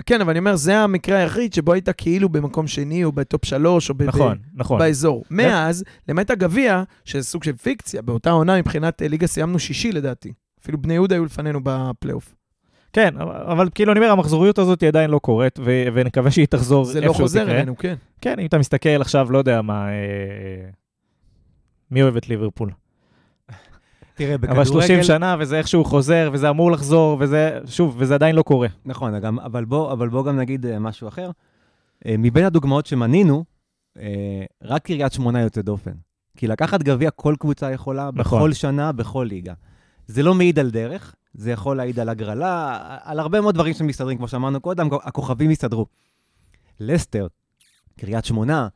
כן, אבל אני אומר, זה המקרה היחיד שבו היית כאילו במקום שני, או בטופ שלוש, או ב- נכון, ב- נכון. באזור. מאז, למעט הגביע, שזה סוג של פיקציה, באותה עונה מבחינת אה, ליגה סיימנו שישי לדעתי. אפילו בני יהודה היו לפנינו בפלייאוף. כן, אבל, כאילו, אני אומר, המחזוריות הזאת היא עדיין לא קורית, ו- ונקווה שהיא תחזור זה לא איפשהו חוזר תקרה. אלינו, כן. כן, אם אתה מסתכל עכשיו, לא יודע מה, אה, מי אוהב את ליברפול? תראה, אבל 30 שנה, וזה איכשהו חוזר, וזה אמור לחזור, וזה, שוב, וזה עדיין לא קורה. נכון, גם, אבל, בוא, אבל בוא גם נגיד אה, משהו אחר. אה, מבין הדוגמאות שמנינו, אה, רק קריית שמונה יוצא דופן. כי לקחת גביע כל קבוצה יכולה, נכון. בכל שנה, בכל ליגה. זה לא מעיד על דרך, זה יכול להעיד על הגרלה, על הרבה מאוד דברים שמסתדרים, כמו שאמרנו קודם, הכוכבים יסתדרו. לסטר, קריית שמונה,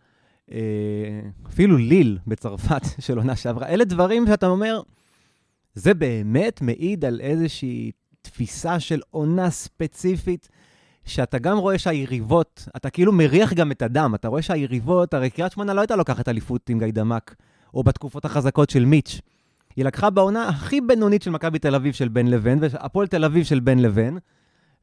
אפילו ליל בצרפת של עונה שעברה, אלה דברים שאתה אומר, זה באמת מעיד על איזושהי תפיסה של עונה ספציפית, שאתה גם רואה שהיריבות, אתה כאילו מריח גם את הדם, אתה רואה שהיריבות, הרי קריית שמונה לא הייתה לוקחת אליפות עם גיא דמק, או בתקופות החזקות של מיץ'. היא לקחה בעונה הכי בינונית של מכבי תל אביב של בן לבן, והפועל תל אביב של בן לבן,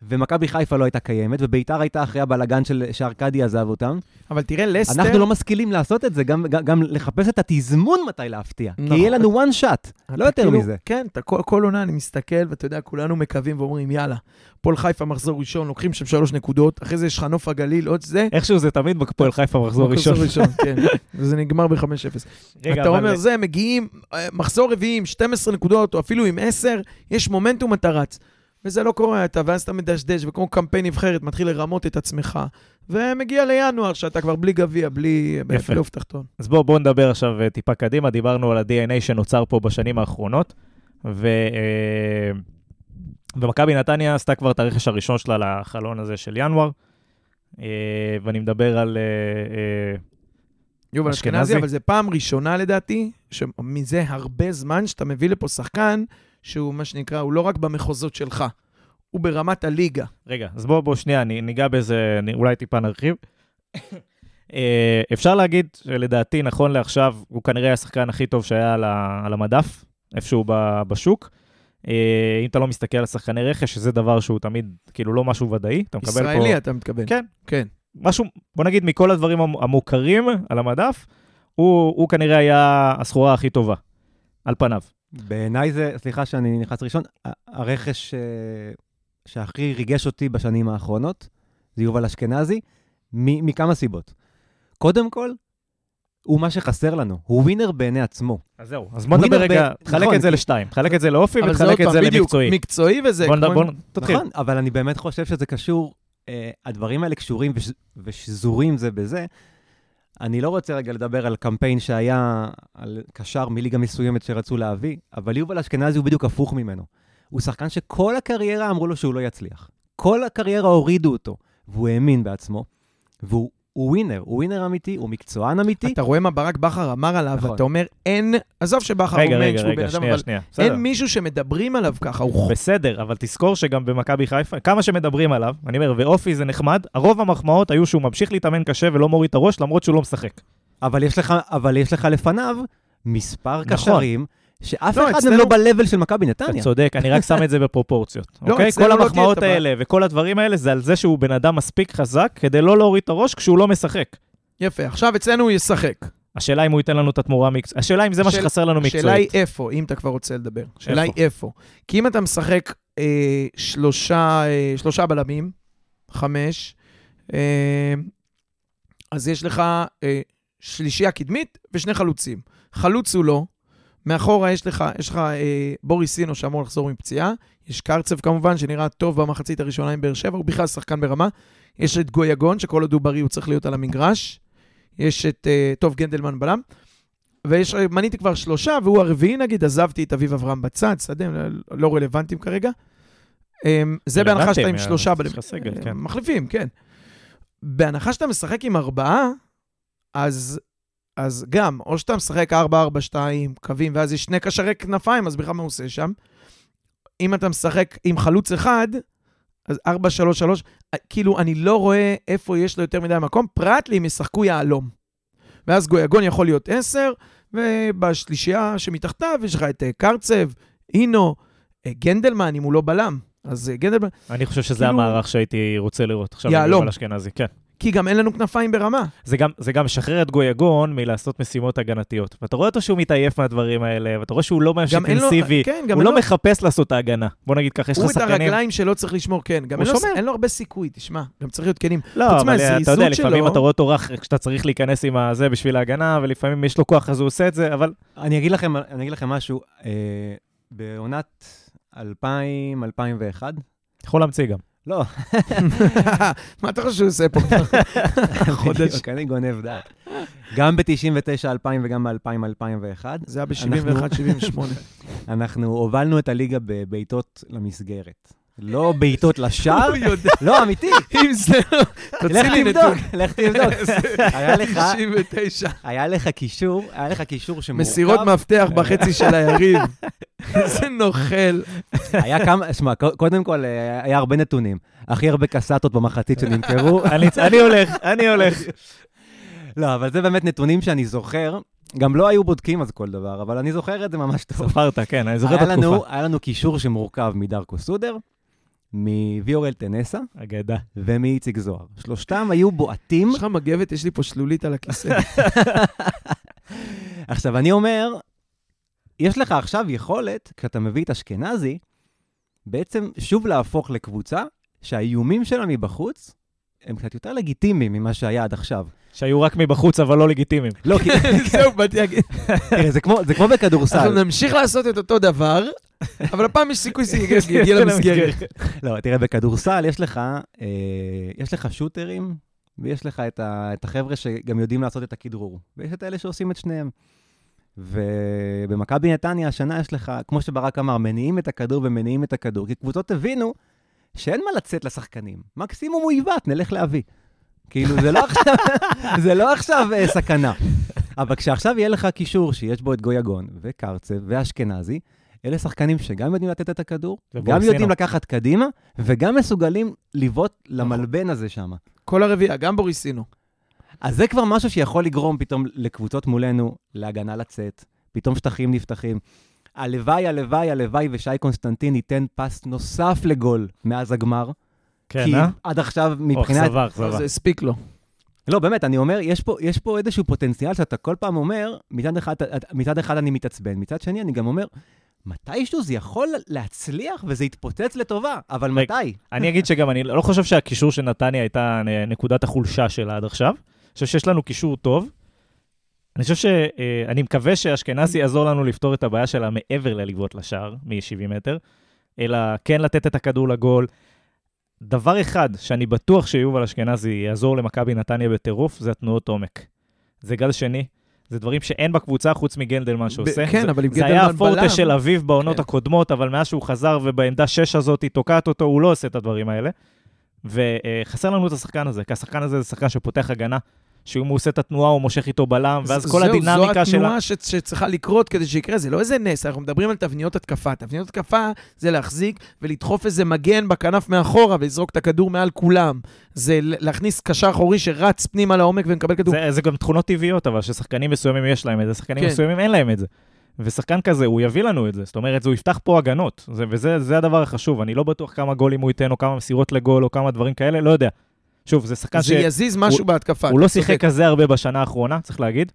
ומכבי חיפה לא הייתה קיימת, וביתר הייתה אחרי הבלגן של שארקדי עזב אותם. אבל תראה, לסטר... אנחנו לא משכילים לעשות את זה, גם, גם, גם לחפש את התזמון מתי להפתיע. נכון. כי יהיה לנו one shot, לא יותר כאילו- מזה. כן, אתה כל, כל עונה אני מסתכל, ואתה יודע, כולנו מקווים ואומרים, יאללה, פועל חיפה מחזור ראשון, לוקחים שם שלוש נקודות, אחרי זה יש לך נוף הגליל, עוד זה. איכשהו זה תמיד בפועל חיפה מחזור ראשון. מחזור ראשון, כן. וזה נגמר ב-5-0. רגע, אתה אומר, זה, מגיעים, אה, מחזור רביעי עם 12 נקודות, או אפילו עם 10, יש מומנטום, אתה רץ. וזה לא קורה, אתה, ואז אתה מדשדש, וכמו קמפיין נבחרת, מתחיל לרמות את עצמך. ומגיע לינואר, שאתה כבר בלי גביע, בלי. פלייאוף תחתון. אז בואו בוא נדבר עכשיו אה, טיפה קדימה, דיברנו על ה-DNA שנוצר פה בשנים האחרונות, ו... אה, ומכבי נתניה עשתה כבר את הרכש הראשון שלה לחלון הזה של ינואר, אה, ואני מדבר על... יובל אשכנזי? אשכנזי, אבל זו פעם ראשונה לדעתי, שמזה הרבה זמן שאתה מביא לפה שחקן שהוא, מה שנקרא, הוא לא רק במחוזות שלך, הוא ברמת הליגה. רגע, אז בואו בוא, שנייה, אני ניגע בזה, אני, אולי טיפה נרחיב. אה, אפשר להגיד שלדעתי, נכון לעכשיו, הוא כנראה השחקן הכי טוב שהיה על, על המדף, איפשהו ב, בשוק. אה, אם אתה לא מסתכל על שחקני רכש, שזה דבר שהוא תמיד, כאילו, לא משהו ודאי, אתה מקבל פה... ישראלי, אתה מתכוון. כן. כן. משהו, בוא נגיד, מכל הדברים המ- המוכרים על המדף, הוא, הוא כנראה היה הסחורה הכי טובה, על פניו. בעיניי זה, סליחה שאני נכנס ראשון, הרכש אה, שהכי ריגש אותי בשנים האחרונות, זה יובל אשכנזי, מ- מכמה סיבות. קודם כל, הוא מה שחסר לנו, הוא ווינר בעיני עצמו. אז זהו, אז בוא נדבר רגע, תחלק נכון, את זה לשתיים, תחלק את זה לאופי ותחלק את זה בדיוק, למקצועי. מקצועי וזה, בוא נד- כמו- בוא תתחיל. נכון, אבל אני באמת חושב שזה קשור, אה, הדברים האלה קשורים וש, ושזורים זה בזה. אני לא רוצה רגע לדבר על קמפיין שהיה על קשר מליגה מסוימת שרצו להביא, אבל יובל אשכנזי הוא בדיוק הפוך ממנו. הוא שחקן שכל הקריירה אמרו לו שהוא לא יצליח. כל הקריירה הורידו אותו, והוא האמין בעצמו, והוא הוא ווינר, הוא ווינר אמיתי, הוא מקצוען אמיתי. אתה רואה מה ברק בכר אמר עליו, נכון. ואתה אומר, אין, עזוב שבכר אומר רגע, שהוא בן אדם, אבל שנייה. אין מישהו שמדברים עליו ככה, הוא בסדר, אבל תזכור שגם במכבי חיפה, כמה שמדברים עליו, אני אומר, ואופי זה נחמד, הרוב המחמאות היו שהוא ממשיך להתאמן קשה ולא מוריד את הראש, למרות שהוא לא משחק. אבל יש לך, אבל יש לך לפניו מספר נכון. קשרים, שאף לא, אחד אצלנו- מהם לא ב-level של מכבי אתה נתניה. צודק, אני רק שם את זה בפרופורציות, לא, אוקיי? כל לא המחמאות הבעיה. האלה וכל הדברים האלה זה על זה שהוא בן אדם מספיק חזק כדי לא להוריד את הראש כשהוא לא משחק. יפה. עכשיו אצלנו הוא ישחק. השאלה אם הוא ייתן לנו את התמורה מקצועית, השאלה אם זה מה השאל- שחסר לנו השאלה היא מקצועית. איפה, אם אתה כבר רוצה לדבר. השאלה היא? איפה. כי אם אתה משחק אה, שלושה, אה, שלושה בלמים, חמש, אה, אז יש לך אה, שלישייה קדמית ושני חלוצים. חלוץ הוא לא, מאחורה יש לך, יש לך אה, בוריס סינו שאמור לחזור מפציעה, יש קרצב כמובן, שנראה טוב במחצית הראשונה עם באר שבע, הוא בכלל שחקן ברמה. יש את גויגון, שכל עוד הוא בריא הוא צריך להיות על המגרש. יש את, אה, טוב, גנדלמן בלם. ויש, מניתי כבר שלושה, והוא הרביעי נגיד, עזבתי את אביב אברהם בצד, שדה, לא- לא רלוונטיים כרגע. אמ, זה בהנחה שאתה עם רלוונטיים, שלושה... לך סגל, אה, כן. מחליפים, כן. בהנחה שאתה משחק עם ארבעה, אז, אז גם, או שאתה משחק 4-4-2, קווים, ואז יש שני קשרי כנפיים, אז בכלל מה הוא עושה שם? אם אתה משחק עם חלוץ אחד, אז 4-3-3, אה, כאילו, אני לא רואה איפה יש לו יותר מדי מקום, פרט לי אם ישחקו יהלום. ואז גויגון יכול להיות 10, ובשלישייה שמתחתיו יש לך את אה, קרצב, אינו, אה, גנדלמן, אם הוא לא בלם. אז אה, גנדלמן, אני חושב שזה כאילו- המערך שהייתי רוצה לראות עכשיו. יהלום. אשכנזי, כן. כי גם אין לנו כנפיים ברמה. זה גם, זה גם משחרר את גויגון מלעשות משימות הגנתיות. ואתה רואה אותו שהוא מתעייף מהדברים האלה, ואתה רואה שהוא לא ממש אינטנסיבי. כן, גם הוא לא לו, מחפש לעשות את ההגנה. בוא נגיד ככה, יש לך הוא את שחקנים... הרגליים שלו צריך לשמור, כן. גם הוא אין לו, שומר. אין לו הרבה סיכוי, תשמע, גם צריך להיות כנים. לא, אבל אתה יודע, מהזריזות לפעמים שלו- אתה רואה אותו רך כשאתה צריך להיכנס עם הזה בשביל ההגנה, ולפעמים יש לו כוח אז הוא עושה את זה, אבל אני אגיד לכם, אני אגיד לכם משהו, אה, בעונת 2000-2001, יכול להמציא גם. לא, מה אתה חושב שהוא עושה פה? חודש. בדיוק, אני גונב דעת. גם ב-99-2000 וגם ב-2000-2001, זה היה אנחנו- ב-71-78. אנחנו הובלנו את הליגה בבעיטות למסגרת. לא בעיטות לשער, לא, אמיתי. אם זה לא... לך תבדוק. לך תבדוק. היה לך, 99. היה לך קישור, היה לך קישור שמורכב. מסירות מפתח בחצי של היריב. איזה נוכל. היה כמה, שמע, קודם כל, אה, היה הרבה נתונים. הכי הרבה קסטות במחצית שנמכרו. אני הולך, אני הולך. לא, אבל זה באמת נתונים שאני זוכר. גם לא היו בודקים אז כל דבר, אבל אני זוכר את זה ממש טוב. ספרת, כן, אני זוכר את התקופה. היה לנו קישור שמורכב מדרקו סודר, מוויורל טנסה אגדה. ומאיציק זוהר. שלושתם היו בועטים. יש לך מגבת, יש לי פה שלולית על הכיסא. עכשיו, אני אומר, יש לך עכשיו יכולת, כשאתה מביא את אשכנזי, בעצם שוב להפוך לקבוצה שהאיומים שלה מבחוץ הם קצת יותר לגיטימיים ממה שהיה עד עכשיו. שהיו רק מבחוץ, אבל לא לגיטימיים. לא, כי... זהו, באתי להגיד. תראה, זה כמו, זה כמו אנחנו בכדורסל. נמשיך לעשות את אותו דבר, אבל הפעם יש סיכוי שזה יגיע למסגרת. לא, תראה, בכדורסל יש לך, אה, יש לך שוטרים, ויש לך את החבר'ה שגם יודעים לעשות את הכדרור, ויש את אלה שעושים את שניהם. ובמכבי נתניה השנה יש לך, כמו שברק אמר, מניעים את הכדור ומניעים את הכדור, כי קבוצות הבינו שאין מה לצאת לשחקנים. מקסימום הוא יבעט, נלך להביא. כאילו, זה לא עכשיו, זה לא עכשיו אה, סכנה. אבל כשעכשיו יהיה לך קישור שיש בו את גויגון וקרצב ואשכנזי, אלה שחקנים שגם יודעים לתת את הכדור, גם. יודעים לקחת קדימה, וגם מסוגלים לבעוט למלבן הזה שם. כל הרביעייה, גם בוריסינו. אז זה כבר משהו שיכול לגרום פתאום לקבוצות מולנו להגנה לצאת, פתאום שטחים נפתחים. הלוואי, הלוואי, הלוואי ושי קונסטנטין ייתן פס נוסף לגול מאז הגמר. כן, כי אה? עד עכשיו אוח, מבחינת... שבע, אכזבה. זה הספיק לו. לא, באמת, אני אומר, יש פה, יש פה איזשהו פוטנציאל שאתה כל פעם אומר, מצד אחד, מצד אחד אני מתעצבן, מצד שני אני גם אומר, מתישהו זה יכול להצליח וזה יתפוצץ לטובה, אבל. מתי? אני אגיד שגם אני לא חושב שהקישור של נתניה הייתה נקודת החולשה שלה עד עכשיו. חושב שיש לנו קישור טוב. אני חושב ש... אה, אני מקווה שאשכנזי יעזור לנו לפתור את הבעיה שלה מעבר ללבעוט לשער, מ-70 מטר, אלא כן לתת את הכדור לגול. דבר אחד שאני בטוח שיובל אשכנזי יעזור למכבי נתניה בטירוף, זה התנועות עומק. זה גל שני, זה דברים שאין בקבוצה חוץ מגנדלמן שעושה. כן, זה, אבל עם זה היה גנדלמן הפורטה בלם. של אביב בעונות כן. הקודמות, אבל מאז שהוא חזר ובעמדה 6 הזאת היא תוקעת אותו, הוא לא עושה את הדברים האלה. וחסר לנו את השחקן הזה, כי השחקן הזה זה שחקן שפותח הגנה, שאם הוא עושה את התנועה הוא מושך איתו בלם, ואז כל זהו, הדינמיקה זו שלה... התנועה ש- שצריכה לקרות כדי שיקרה, זה לא איזה נס, אנחנו מדברים על תבניות התקפה. תבניות התקפה זה להחזיק ולדחוף איזה מגן בכנף מאחורה ולזרוק את הכדור מעל כולם. זה להכניס קשר אחורי שרץ פנימה לעומק ומקבל כדור. זה, זה גם תכונות טבעיות, אבל ששחקנים מסוימים יש להם את זה, שחקנים כן. מסוימים אין להם את זה. ושחקן כזה, הוא יביא לנו את זה. זאת אומרת, הוא יפתח פה הגנות, זה, וזה זה הדבר החשוב. אני לא בטוח כמה גולים הוא ייתן, או כמה מסירות לגול, או כמה דברים כאלה, לא יודע. שוב, זה שחקן זה יזיז משהו בהתקפה. הוא לא. שיחק כזה הרבה בשנה האחרונה, צריך להגיד,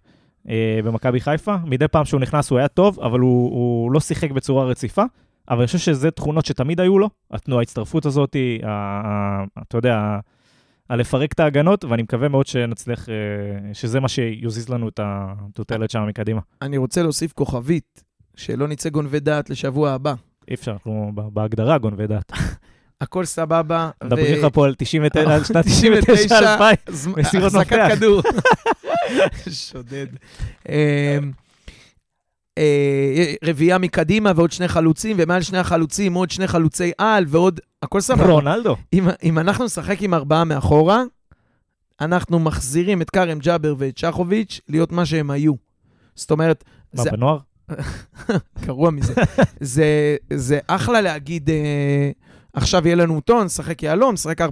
אה, במכבי חיפה. מדי פעם שהוא נכנס הוא היה טוב, אבל הוא, הוא לא שיחק בצורה רציפה. אבל אני חושב שזה תכונות שתמיד היו לו, התנועה, ההצטרפות הזאת, ה- ה- אתה יודע, הלפרק את ההגנות, ואני מקווה מאוד שנצליח, אה, שזה מה שיוזיז לנו את המטוטלת שם מקדימה. אני רוצה להוסיף כוכבית, שלא נצא גונבי דעת לשבוע הבא. אי אפשר, אנחנו בהגדרה גונבי דעת. הכל סבבה. מדברים לך פה על 99, על שנת 99, 99-2000. זמ- מסירות החזקת מפתח. כדור. שודד. אמ, אה, רביעייה מקדימה ועוד שני חלוצים, ומעל שני החלוצים עוד שני חלוצי על ועוד, הכל סבבה. רונלדו. אם, אם אנחנו נשחק עם ארבעה מאחורה, אנחנו מחזירים את כרם ג'אבר ואת שחוביץ' להיות מה שהם היו. זאת אומרת, מה, זה בנוער? גרוע מזה. זה, זה אחלה להגיד, אה, עכשיו יהיה לנו טון, נשחק יהלום, נשחק 4-4-2,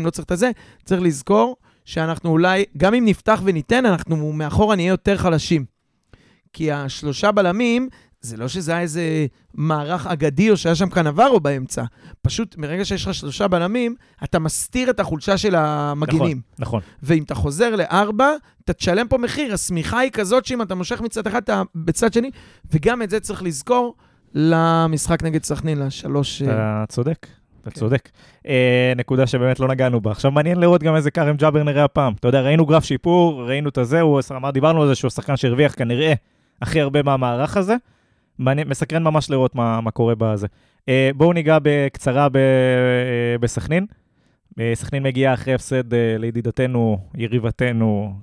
לא צריך את הזה. צריך לזכור שאנחנו אולי, גם אם נפתח וניתן, אנחנו מאחורה נהיה יותר חלשים. כי השלושה בלמים, זה לא שזה היה איזה מערך אגדי או שהיה שם קנברו באמצע. פשוט מרגע שיש לך שלושה בלמים, אתה מסתיר את החולשה של המגינים. נכון. ואם אתה חוזר לארבע, אתה תשלם פה מחיר. השמיכה היא כזאת שאם אתה מושך מצד אחד, אתה בצד שני, וגם את זה צריך לזכור למשחק נגד סכנין, לשלוש... אה, אתה צודק, אתה כן. צודק. אה, נקודה שבאמת לא נגענו בה. עכשיו מעניין לראות גם איזה כרם ג'אבר נראה הפעם. אתה יודע, ראינו גרף שיפור, ראינו את הזה, הוא אמר, דיברנו על זה שהוא השחקן שהרוויח כנראה הכי הרבה מהמערך הזה. מעניין, מסקרן ממש לראות מה, מה קורה בזה. אה, בואו ניגע בקצרה ב, אה, בסכנין. אה, סכנין מגיעה אחרי הפסד אה, לידידתנו, יריבתנו,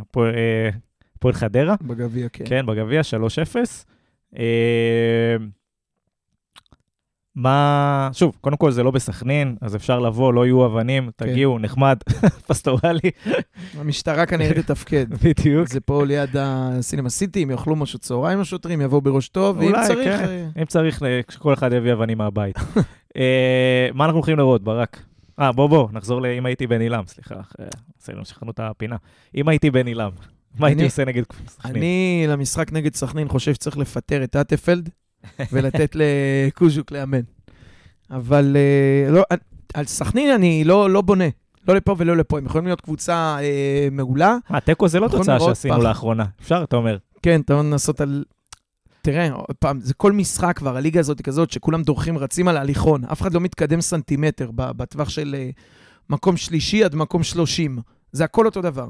הפועל אה, חדרה. בגביע, כן. כן, בגביע, 3-0. אה, מה, שוב, קודם כל זה לא בסכנין, אז אפשר לבוא, לא יהיו אבנים, תגיעו, נחמד, פסטורלי, המשטרה כנראה תתפקד. בדיוק. זה פה ליד הסינמה סיטי, הם יאכלו משהו צהריים השוטרים, יבואו בראש טוב, ואם צריך... כן. אה, אם צריך, אה, שכל אחד יביא אבנים מהבית. מה אנחנו הולכים לראות, ברק? אה, בוא, בוא, נחזור לאם הייתי בן עילם, סליחה, שכחנו את הפינה. אם הייתי בן עילם, מה הייתי עושה נגד סכנין? אני למשחק נגד סכנין חושב שצריך לפטר את אטפלד ולתת לקוז'וק לאמן. אבל אה, לא, על סכנין אני לא, לא בונה. לא לפה ולא לפה. הם יכולים להיות קבוצה אה, מעולה. מה, תיקו זה לא יכולים תוצאה שעשינו פח. לאחרונה. אפשר, אתה אומר. כן, אתה יכול לנסות על... תראה, עוד פעם, זה כל משחק כבר, הליגה הזאת היא כזאת שכולם דורכים, רצים על ההליכון. אף אחד לא מתקדם סנטימטר בטווח של אה, מקום שלישי עד מקום שלושים. זה הכל אותו דבר.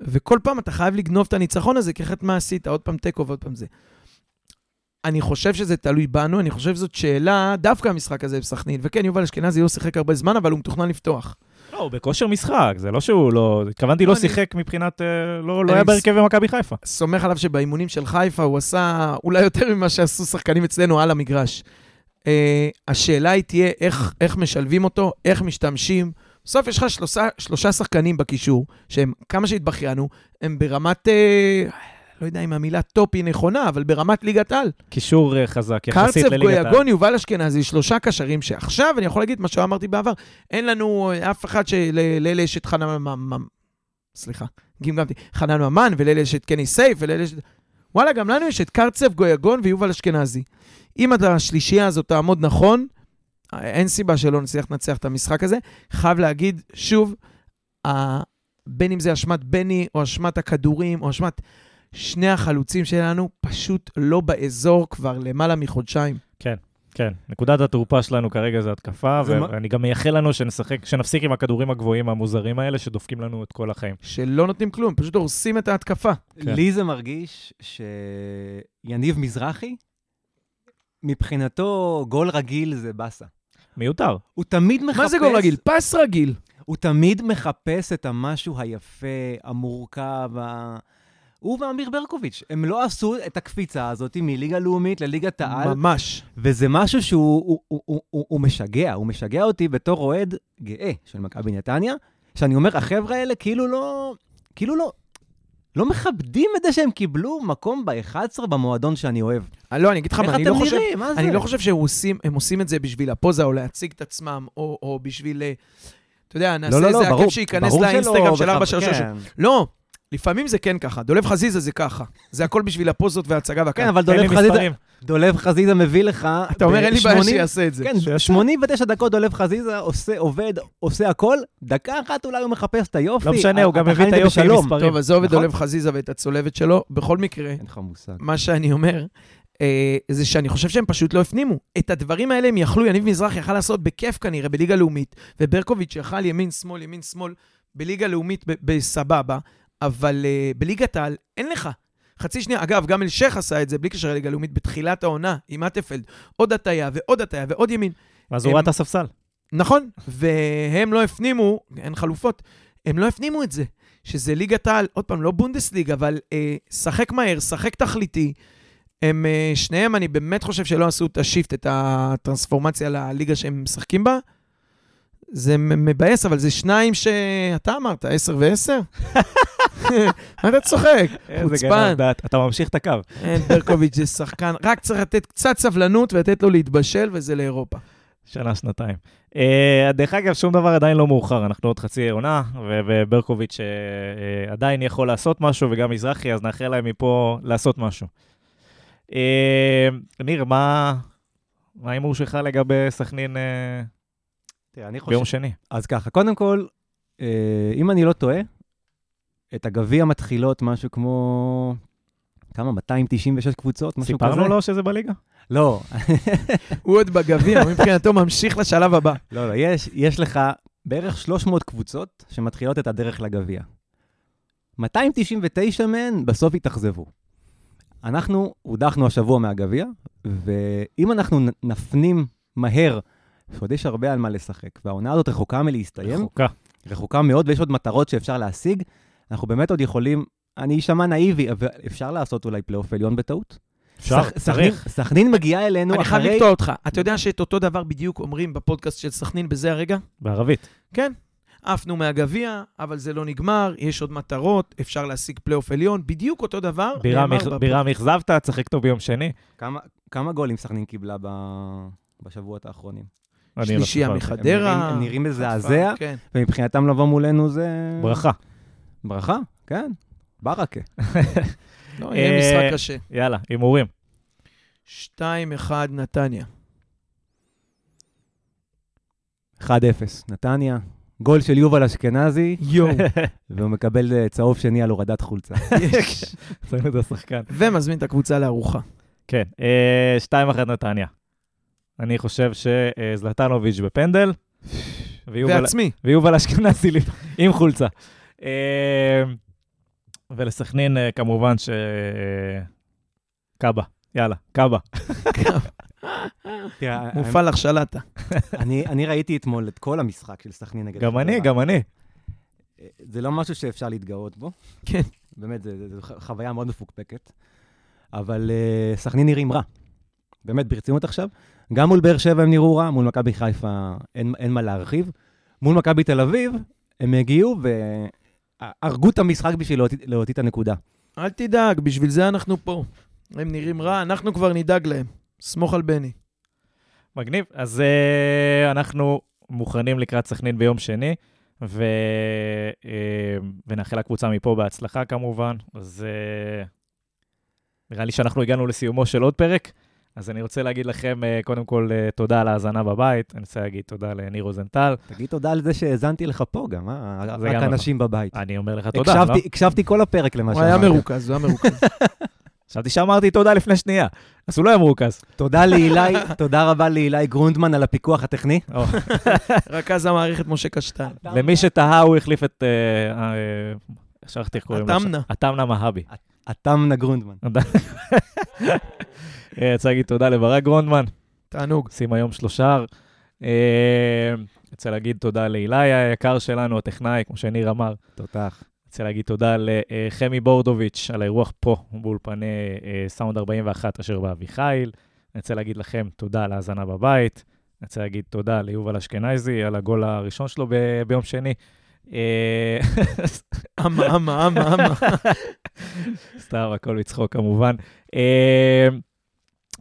וכל פעם אתה חייב לגנוב את הניצחון הזה, כי אחרת מה עשית? עוד פעם תיקו ועוד פעם זה. אני חושב שזה תלוי בנו, אני חושב שזאת שאלה, דווקא המשחק הזה בסכנין. וכן, יובל אשכנזי לא שיחק הרבה זמן, אבל הוא מתוכנן לפתוח. לא, הוא בכושר משחק, זה לא שהוא לא... התכוונתי, לא אני- שיחק מבחינת... אה, לא לא היה ס- בהרכב במכבי חיפה. סומך עליו שבאימונים של חיפה הוא עשה אולי יותר ממה שעשו שחקנים אצלנו על המגרש. Uh, השאלה היא תהיה איך, איך משלבים אותו, איך משתמשים. בסוף יש לך שלושה, שלושה שחקנים בקישור, שהם, כמה שהתבכיינו, הם ברמת, uh, לא יודע אם המילה top היא נכונה, אבל ברמת ליגת על. קישור אה, חזק, יחסית קו רצף, לליגת העל. גויגון, יובל אשכנזי, שלושה קשרים שעכשיו, אני יכול להגיד מה שאמרתי בעבר, אין לנו אה, אף אחד שלאלה יש את חנן... מ- מ- סליחה, גמגמתי, חנן ממן, ולאלה יש את קני סייף, ולאלה יש... וואלה, גם לנו יש את קרצב, גויגון ויובל אשכנזי. אם את השלישייה הזאת תעמוד נכון, אה, אין סיבה שלא נצליח לנצח את המשחק הזה. חייב להגיד, שוב, בין אם זה אשמת בני, או אשמת הכדורים, או אשמת שני החלוצים שלנו, פשוט לא באזור כבר למעלה מחודשיים. כן, נקודת התורפה שלנו כרגע זה התקפה, זה מה- ואני גם מייחל לנו שנשחק, שנפסיק עם הכדורים הגבוהים המוזרים האלה שדופקים לנו את כל החיים. שלא נותנים כלום, פשוט הורסים את ההתקפה. כן. לי זה מרגיש שיניב מזרחי, מבחינתו גול רגיל זה באסה. מיותר. הוא תמיד מחפש... מה זה גול רגיל? פס רגיל. הוא תמיד מחפש את המשהו היפה, המורכב, ה... הוא ואמיר ברקוביץ', הם לא עשו את הקפיצה הזאת מליגה לאומית לליגת העל, ממש. וזה משהו שהוא הוא, הוא, הוא, הוא, הוא משגע, הוא משגע אותי בתור אוהד גאה של מכבי נתניה, שאני אומר, החבר'ה האלה כאילו לא, כאילו לא, לא מכבדים את זה שהם קיבלו מקום ב-11 במועדון שאני אוהב. אה, לא, אני אגיד לך אני לא חושב... אני לא חושב שהם עושים, עושים את זה בשביל הפוזה או להציג את עצמם, או, או בשביל, אה, אתה יודע, נעשה לא, לא, איזה לא, עקב שייכנס לאינסטגרם של וחב- 433. כן. לא, לפעמים זה כן ככה. דולב חזיזה זה ככה. זה הכל בשביל הפוזות וההצגה כן, והכאן. אבל דולב חזיזה. דולב חזיזה מביא לך... אתה אומר, אין לי בעיה שיעשה את זה. כן, שיעשה. 89 דקות דולב חזיזה עושה, עובד, עושה הכל, דקה אחת אולי הוא מחפש את היופי. לא משנה, הוא גם מביא את היופי עם. מספרים. טוב, עזוב את נכון. דולב חזיזה ואת הצולבת שלו. בכל מקרה, אין לך מושג. מה שאני אומר, אה, זה שאני חושב שהם פשוט לא הפנימו. את הדברים האלה הם יכלו, יניב מזרחי יכל לעשות בכיף כנראה בליגה לאומית, וברקוביץ' יכל ימין-שמאל, ימין-שמאל, בליגה לאומית בסבבה, אבל אה, בליגת העל אין לך. חצי שנייה, אגב, גם אלשיך עשה את זה בלי קשר לליגה לאומית בתחילת העונה עם אטפלד. עוד הטיה ועוד הטיה ועוד ימין. אז הוא ראה את הספסל. נכון, והם לא הפנימו, אין חלופות, הם לא הפנימו את זה, שזה ליגת העל, עוד פעם, לא בונדסליג, אבל אה, שחק מהר, שחק תכליתי. הם, אה, שניהם, אני באמת חושב שלא עשו את השיפט, את הטרנספורמציה לליגה שהם משחקים בה. זה מבאס, אבל זה שניים שאתה אמרת, עשר ועשר? מה אתה צוחק? חוצפן. אתה ממשיך את הקו. אין, ברקוביץ' זה שחקן, רק צריך לתת קצת סבלנות ולתת לו להתבשל, וזה לאירופה. שנה, שנתיים. אה, דרך אגב, שום דבר עדיין לא מאוחר, אנחנו עוד חצי עונה, וברקוביץ' אה, אה, עדיין יכול לעשות משהו, וגם מזרחי, אז נאחל להם מפה לעשות משהו. ניר, מה ההימור שלך לגבי סכנין תראה, אני ביום שני? אז ככה, קודם כל, אה, אם אני לא טועה, את הגביע מתחילות משהו כמו... כמה? 296 קבוצות? משהו כזה? סיפרנו לו שזה בליגה? לא, הוא עוד בגביע, מבחינתו ממשיך לשלב הבא. לא, לא, יש, יש לך בערך 300 קבוצות שמתחילות את הדרך לגביע. 299 מהן בסוף התאכזבו. אנחנו הודחנו השבוע מהגביע, ואם אנחנו נפנים מהר, שעוד יש הרבה על מה לשחק, והעונה הזאת רחוקה מלהסתיים, רחוקה. רחוקה מאוד, ויש עוד מטרות שאפשר להשיג, אנחנו באמת עוד יכולים, אני אשמע נאיבי, אבל אפשר לעשות אולי פלייאוף עליון בטעות? אפשר, צריך. סכנין- מגיעה אלינו אני חייב אחרי... לקטוע אותך. אתה יודע שאת אותו דבר בדיוק אומרים בפודקאסט של סכנין בזה הרגע? בערבית. כן. עפנו מהגביע, אבל זה לא נגמר, יש עוד מטרות, אפשר להשיג פלייאוף עליון, בדיוק אותו דבר. בירם אכזבת, תשחק טוב ביום שני. כמה, כמה גולים סכנין קיבלה ב... בשבועות האחרונים? אני לא שלישייה. מחדרה. הם נראים- מזעזע. כן. ומבחינתם לבוא מולנו זה... ברכה. ברכה, כן. ברכה. לא, אה, יהיה משחק קשה. יאללה, הימורים. 2-1 נתניה. 1-0, נתניה. גול של יובל אשכנזי, יואו. והוא מקבל אה, צהוב שני על הורדת חולצה. יש. עשינו את השחקן. ומזמין את הקבוצה לארוחה. כן, אה, 2-1 נתניה. אני חושב שזלטנוביץ' בפנדל, ועצמי. ויובל אשכנזי עם חולצה. אה, ולסכנין, אה, כמובן ש... קאבה, יאללה, קאבה. מופעל לך שלטה. אני, אני ראיתי אתמול את כל המשחק של סכנין נגד... גם אני. גם אני. זה לא משהו שאפשר להתגאות בו. כן. באמת, זו חוויה מאוד מפוקפקת. אבל סכנין נראים רע. באמת, ברצינות עכשיו. גם מול באר שבע הם נראו רע, מול מכבי חיפה אין, אין מה להרחיב. מול מכבי תל אביב, הם הגיעו והרגו את המשחק בשביל להוציא- להוציא את הנקודה. אל תדאג, בשביל זה אנחנו פה. הם נראים רע, אנחנו כבר נדאג להם. סמוך על בני. מגניב. אז uh, אנחנו מוכנים לקראת סכנין ביום שני, ו... uh, ונאחל לקבוצה מפה בהצלחה כמובן. אז uh, נראה לי שאנחנו הגענו לסיומו של עוד פרק. אז אני רוצה להגיד לכם, uh, קודם כל, uh, תודה על ההאזנה בבית. אני רוצה להגיד תודה לניר רוזנטל. תגיד תודה על זה שהאזנתי לך פה גם, אה? רק גם נכון. אנשים בבית. אני אומר לך תודה, לא? הקשבתי, הקשבתי כל הפרק למה הוא היה. מרוכז, הוא היה מרוכז. חשבתי שאמרתי תודה לפני שנייה, אז הוא לא היה מרוכז. תודה לאילי, תודה רבה לאילי גרונדמן על הפיקוח הטכני. רכז המערכת משה קשטן. למי שתהה, הוא החליף את... אה, אה, שכחתי איך קוראים לו. התמנה. התמנה מהבי. התמנה גרונדמן. אה, רוצה להגיד תודה לברק גרונדמן, תענוג. שים היום שלושה. אה, רוצה להגיד תודה לאילי היקר שלנו, הטכנאי, כמו שניר אמר. תותח. רוצה להגיד תודה לחמי בורדוביץ' על האירוח פה באולפני אה, סאונד 41 אשר באביחיל. אני רוצה להגיד לכם תודה על ההאזנה בבית. אני רוצה להגיד תודה ליובל אשכנזי על הגול הראשון שלו ב- ביום שני. אה, אמה, אמה, אמה, אמה. סתם, הכל בצחוק כמובן.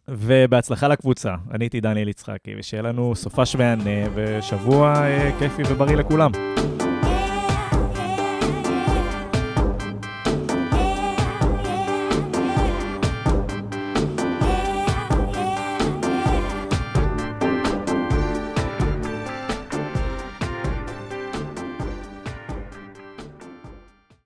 ובהצלחה לקבוצה. אני הייתי דניאל יצחקי, ושיהיה לנו סופש מהנה ושבוע אה, כיפי ובריא לכולם.